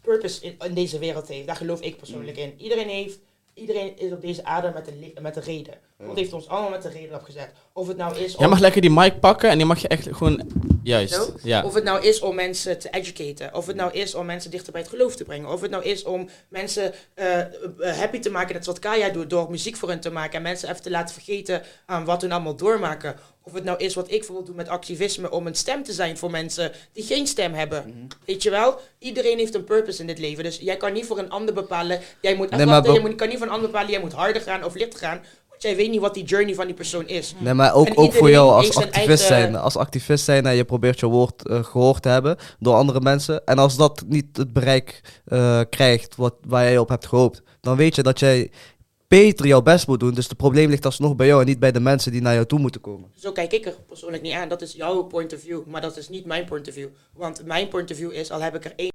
purpose in, in deze wereld heeft. Daar geloof ik persoonlijk in. Iedereen heeft, iedereen is op deze aarde met een, met een reden. God heeft ons allemaal met een reden opgezet. Of het nou is om, Jij mag lekker die mic pakken en die mag je echt gewoon... Juist, ja. of het nou is om mensen te educaten. Of het nou is om mensen dichter bij het geloof te brengen. Of het nou is om mensen eh, eh, happy te maken. Dat is wat Kaya doet door muziek voor hen te maken. En mensen even te laten vergeten aan wat hun allemaal doormaken. Of het nou is wat ik bijvoorbeeld doe met activisme. Om een stem te zijn voor mensen die geen stem hebben. Mhm. Weet je wel? Iedereen heeft een purpose in dit leven. Dus jij kan niet voor een ander bepalen. Jij moet, Nee, maar moet, kan niet voor een ander bepalen. Jij moet harder gaan of lichter gaan. Jij weet niet wat die journey van die persoon is. Nee, maar ook, En ook voor jou als activist zijn. Als activist zijn en je probeert je woord eh, gehoord te hebben door andere mensen. En als dat niet het bereik eh, krijgt wat, waar jij op hebt gehoopt, dan weet je dat jij beter jouw best moet doen. Dus het probleem ligt alsnog bij jou en niet bij de mensen die naar jou toe moeten komen. Zo kijk ik er persoonlijk niet aan. Dat is jouw point of view, maar dat is niet mijn point of view. Want mijn point of view is, al heb ik er één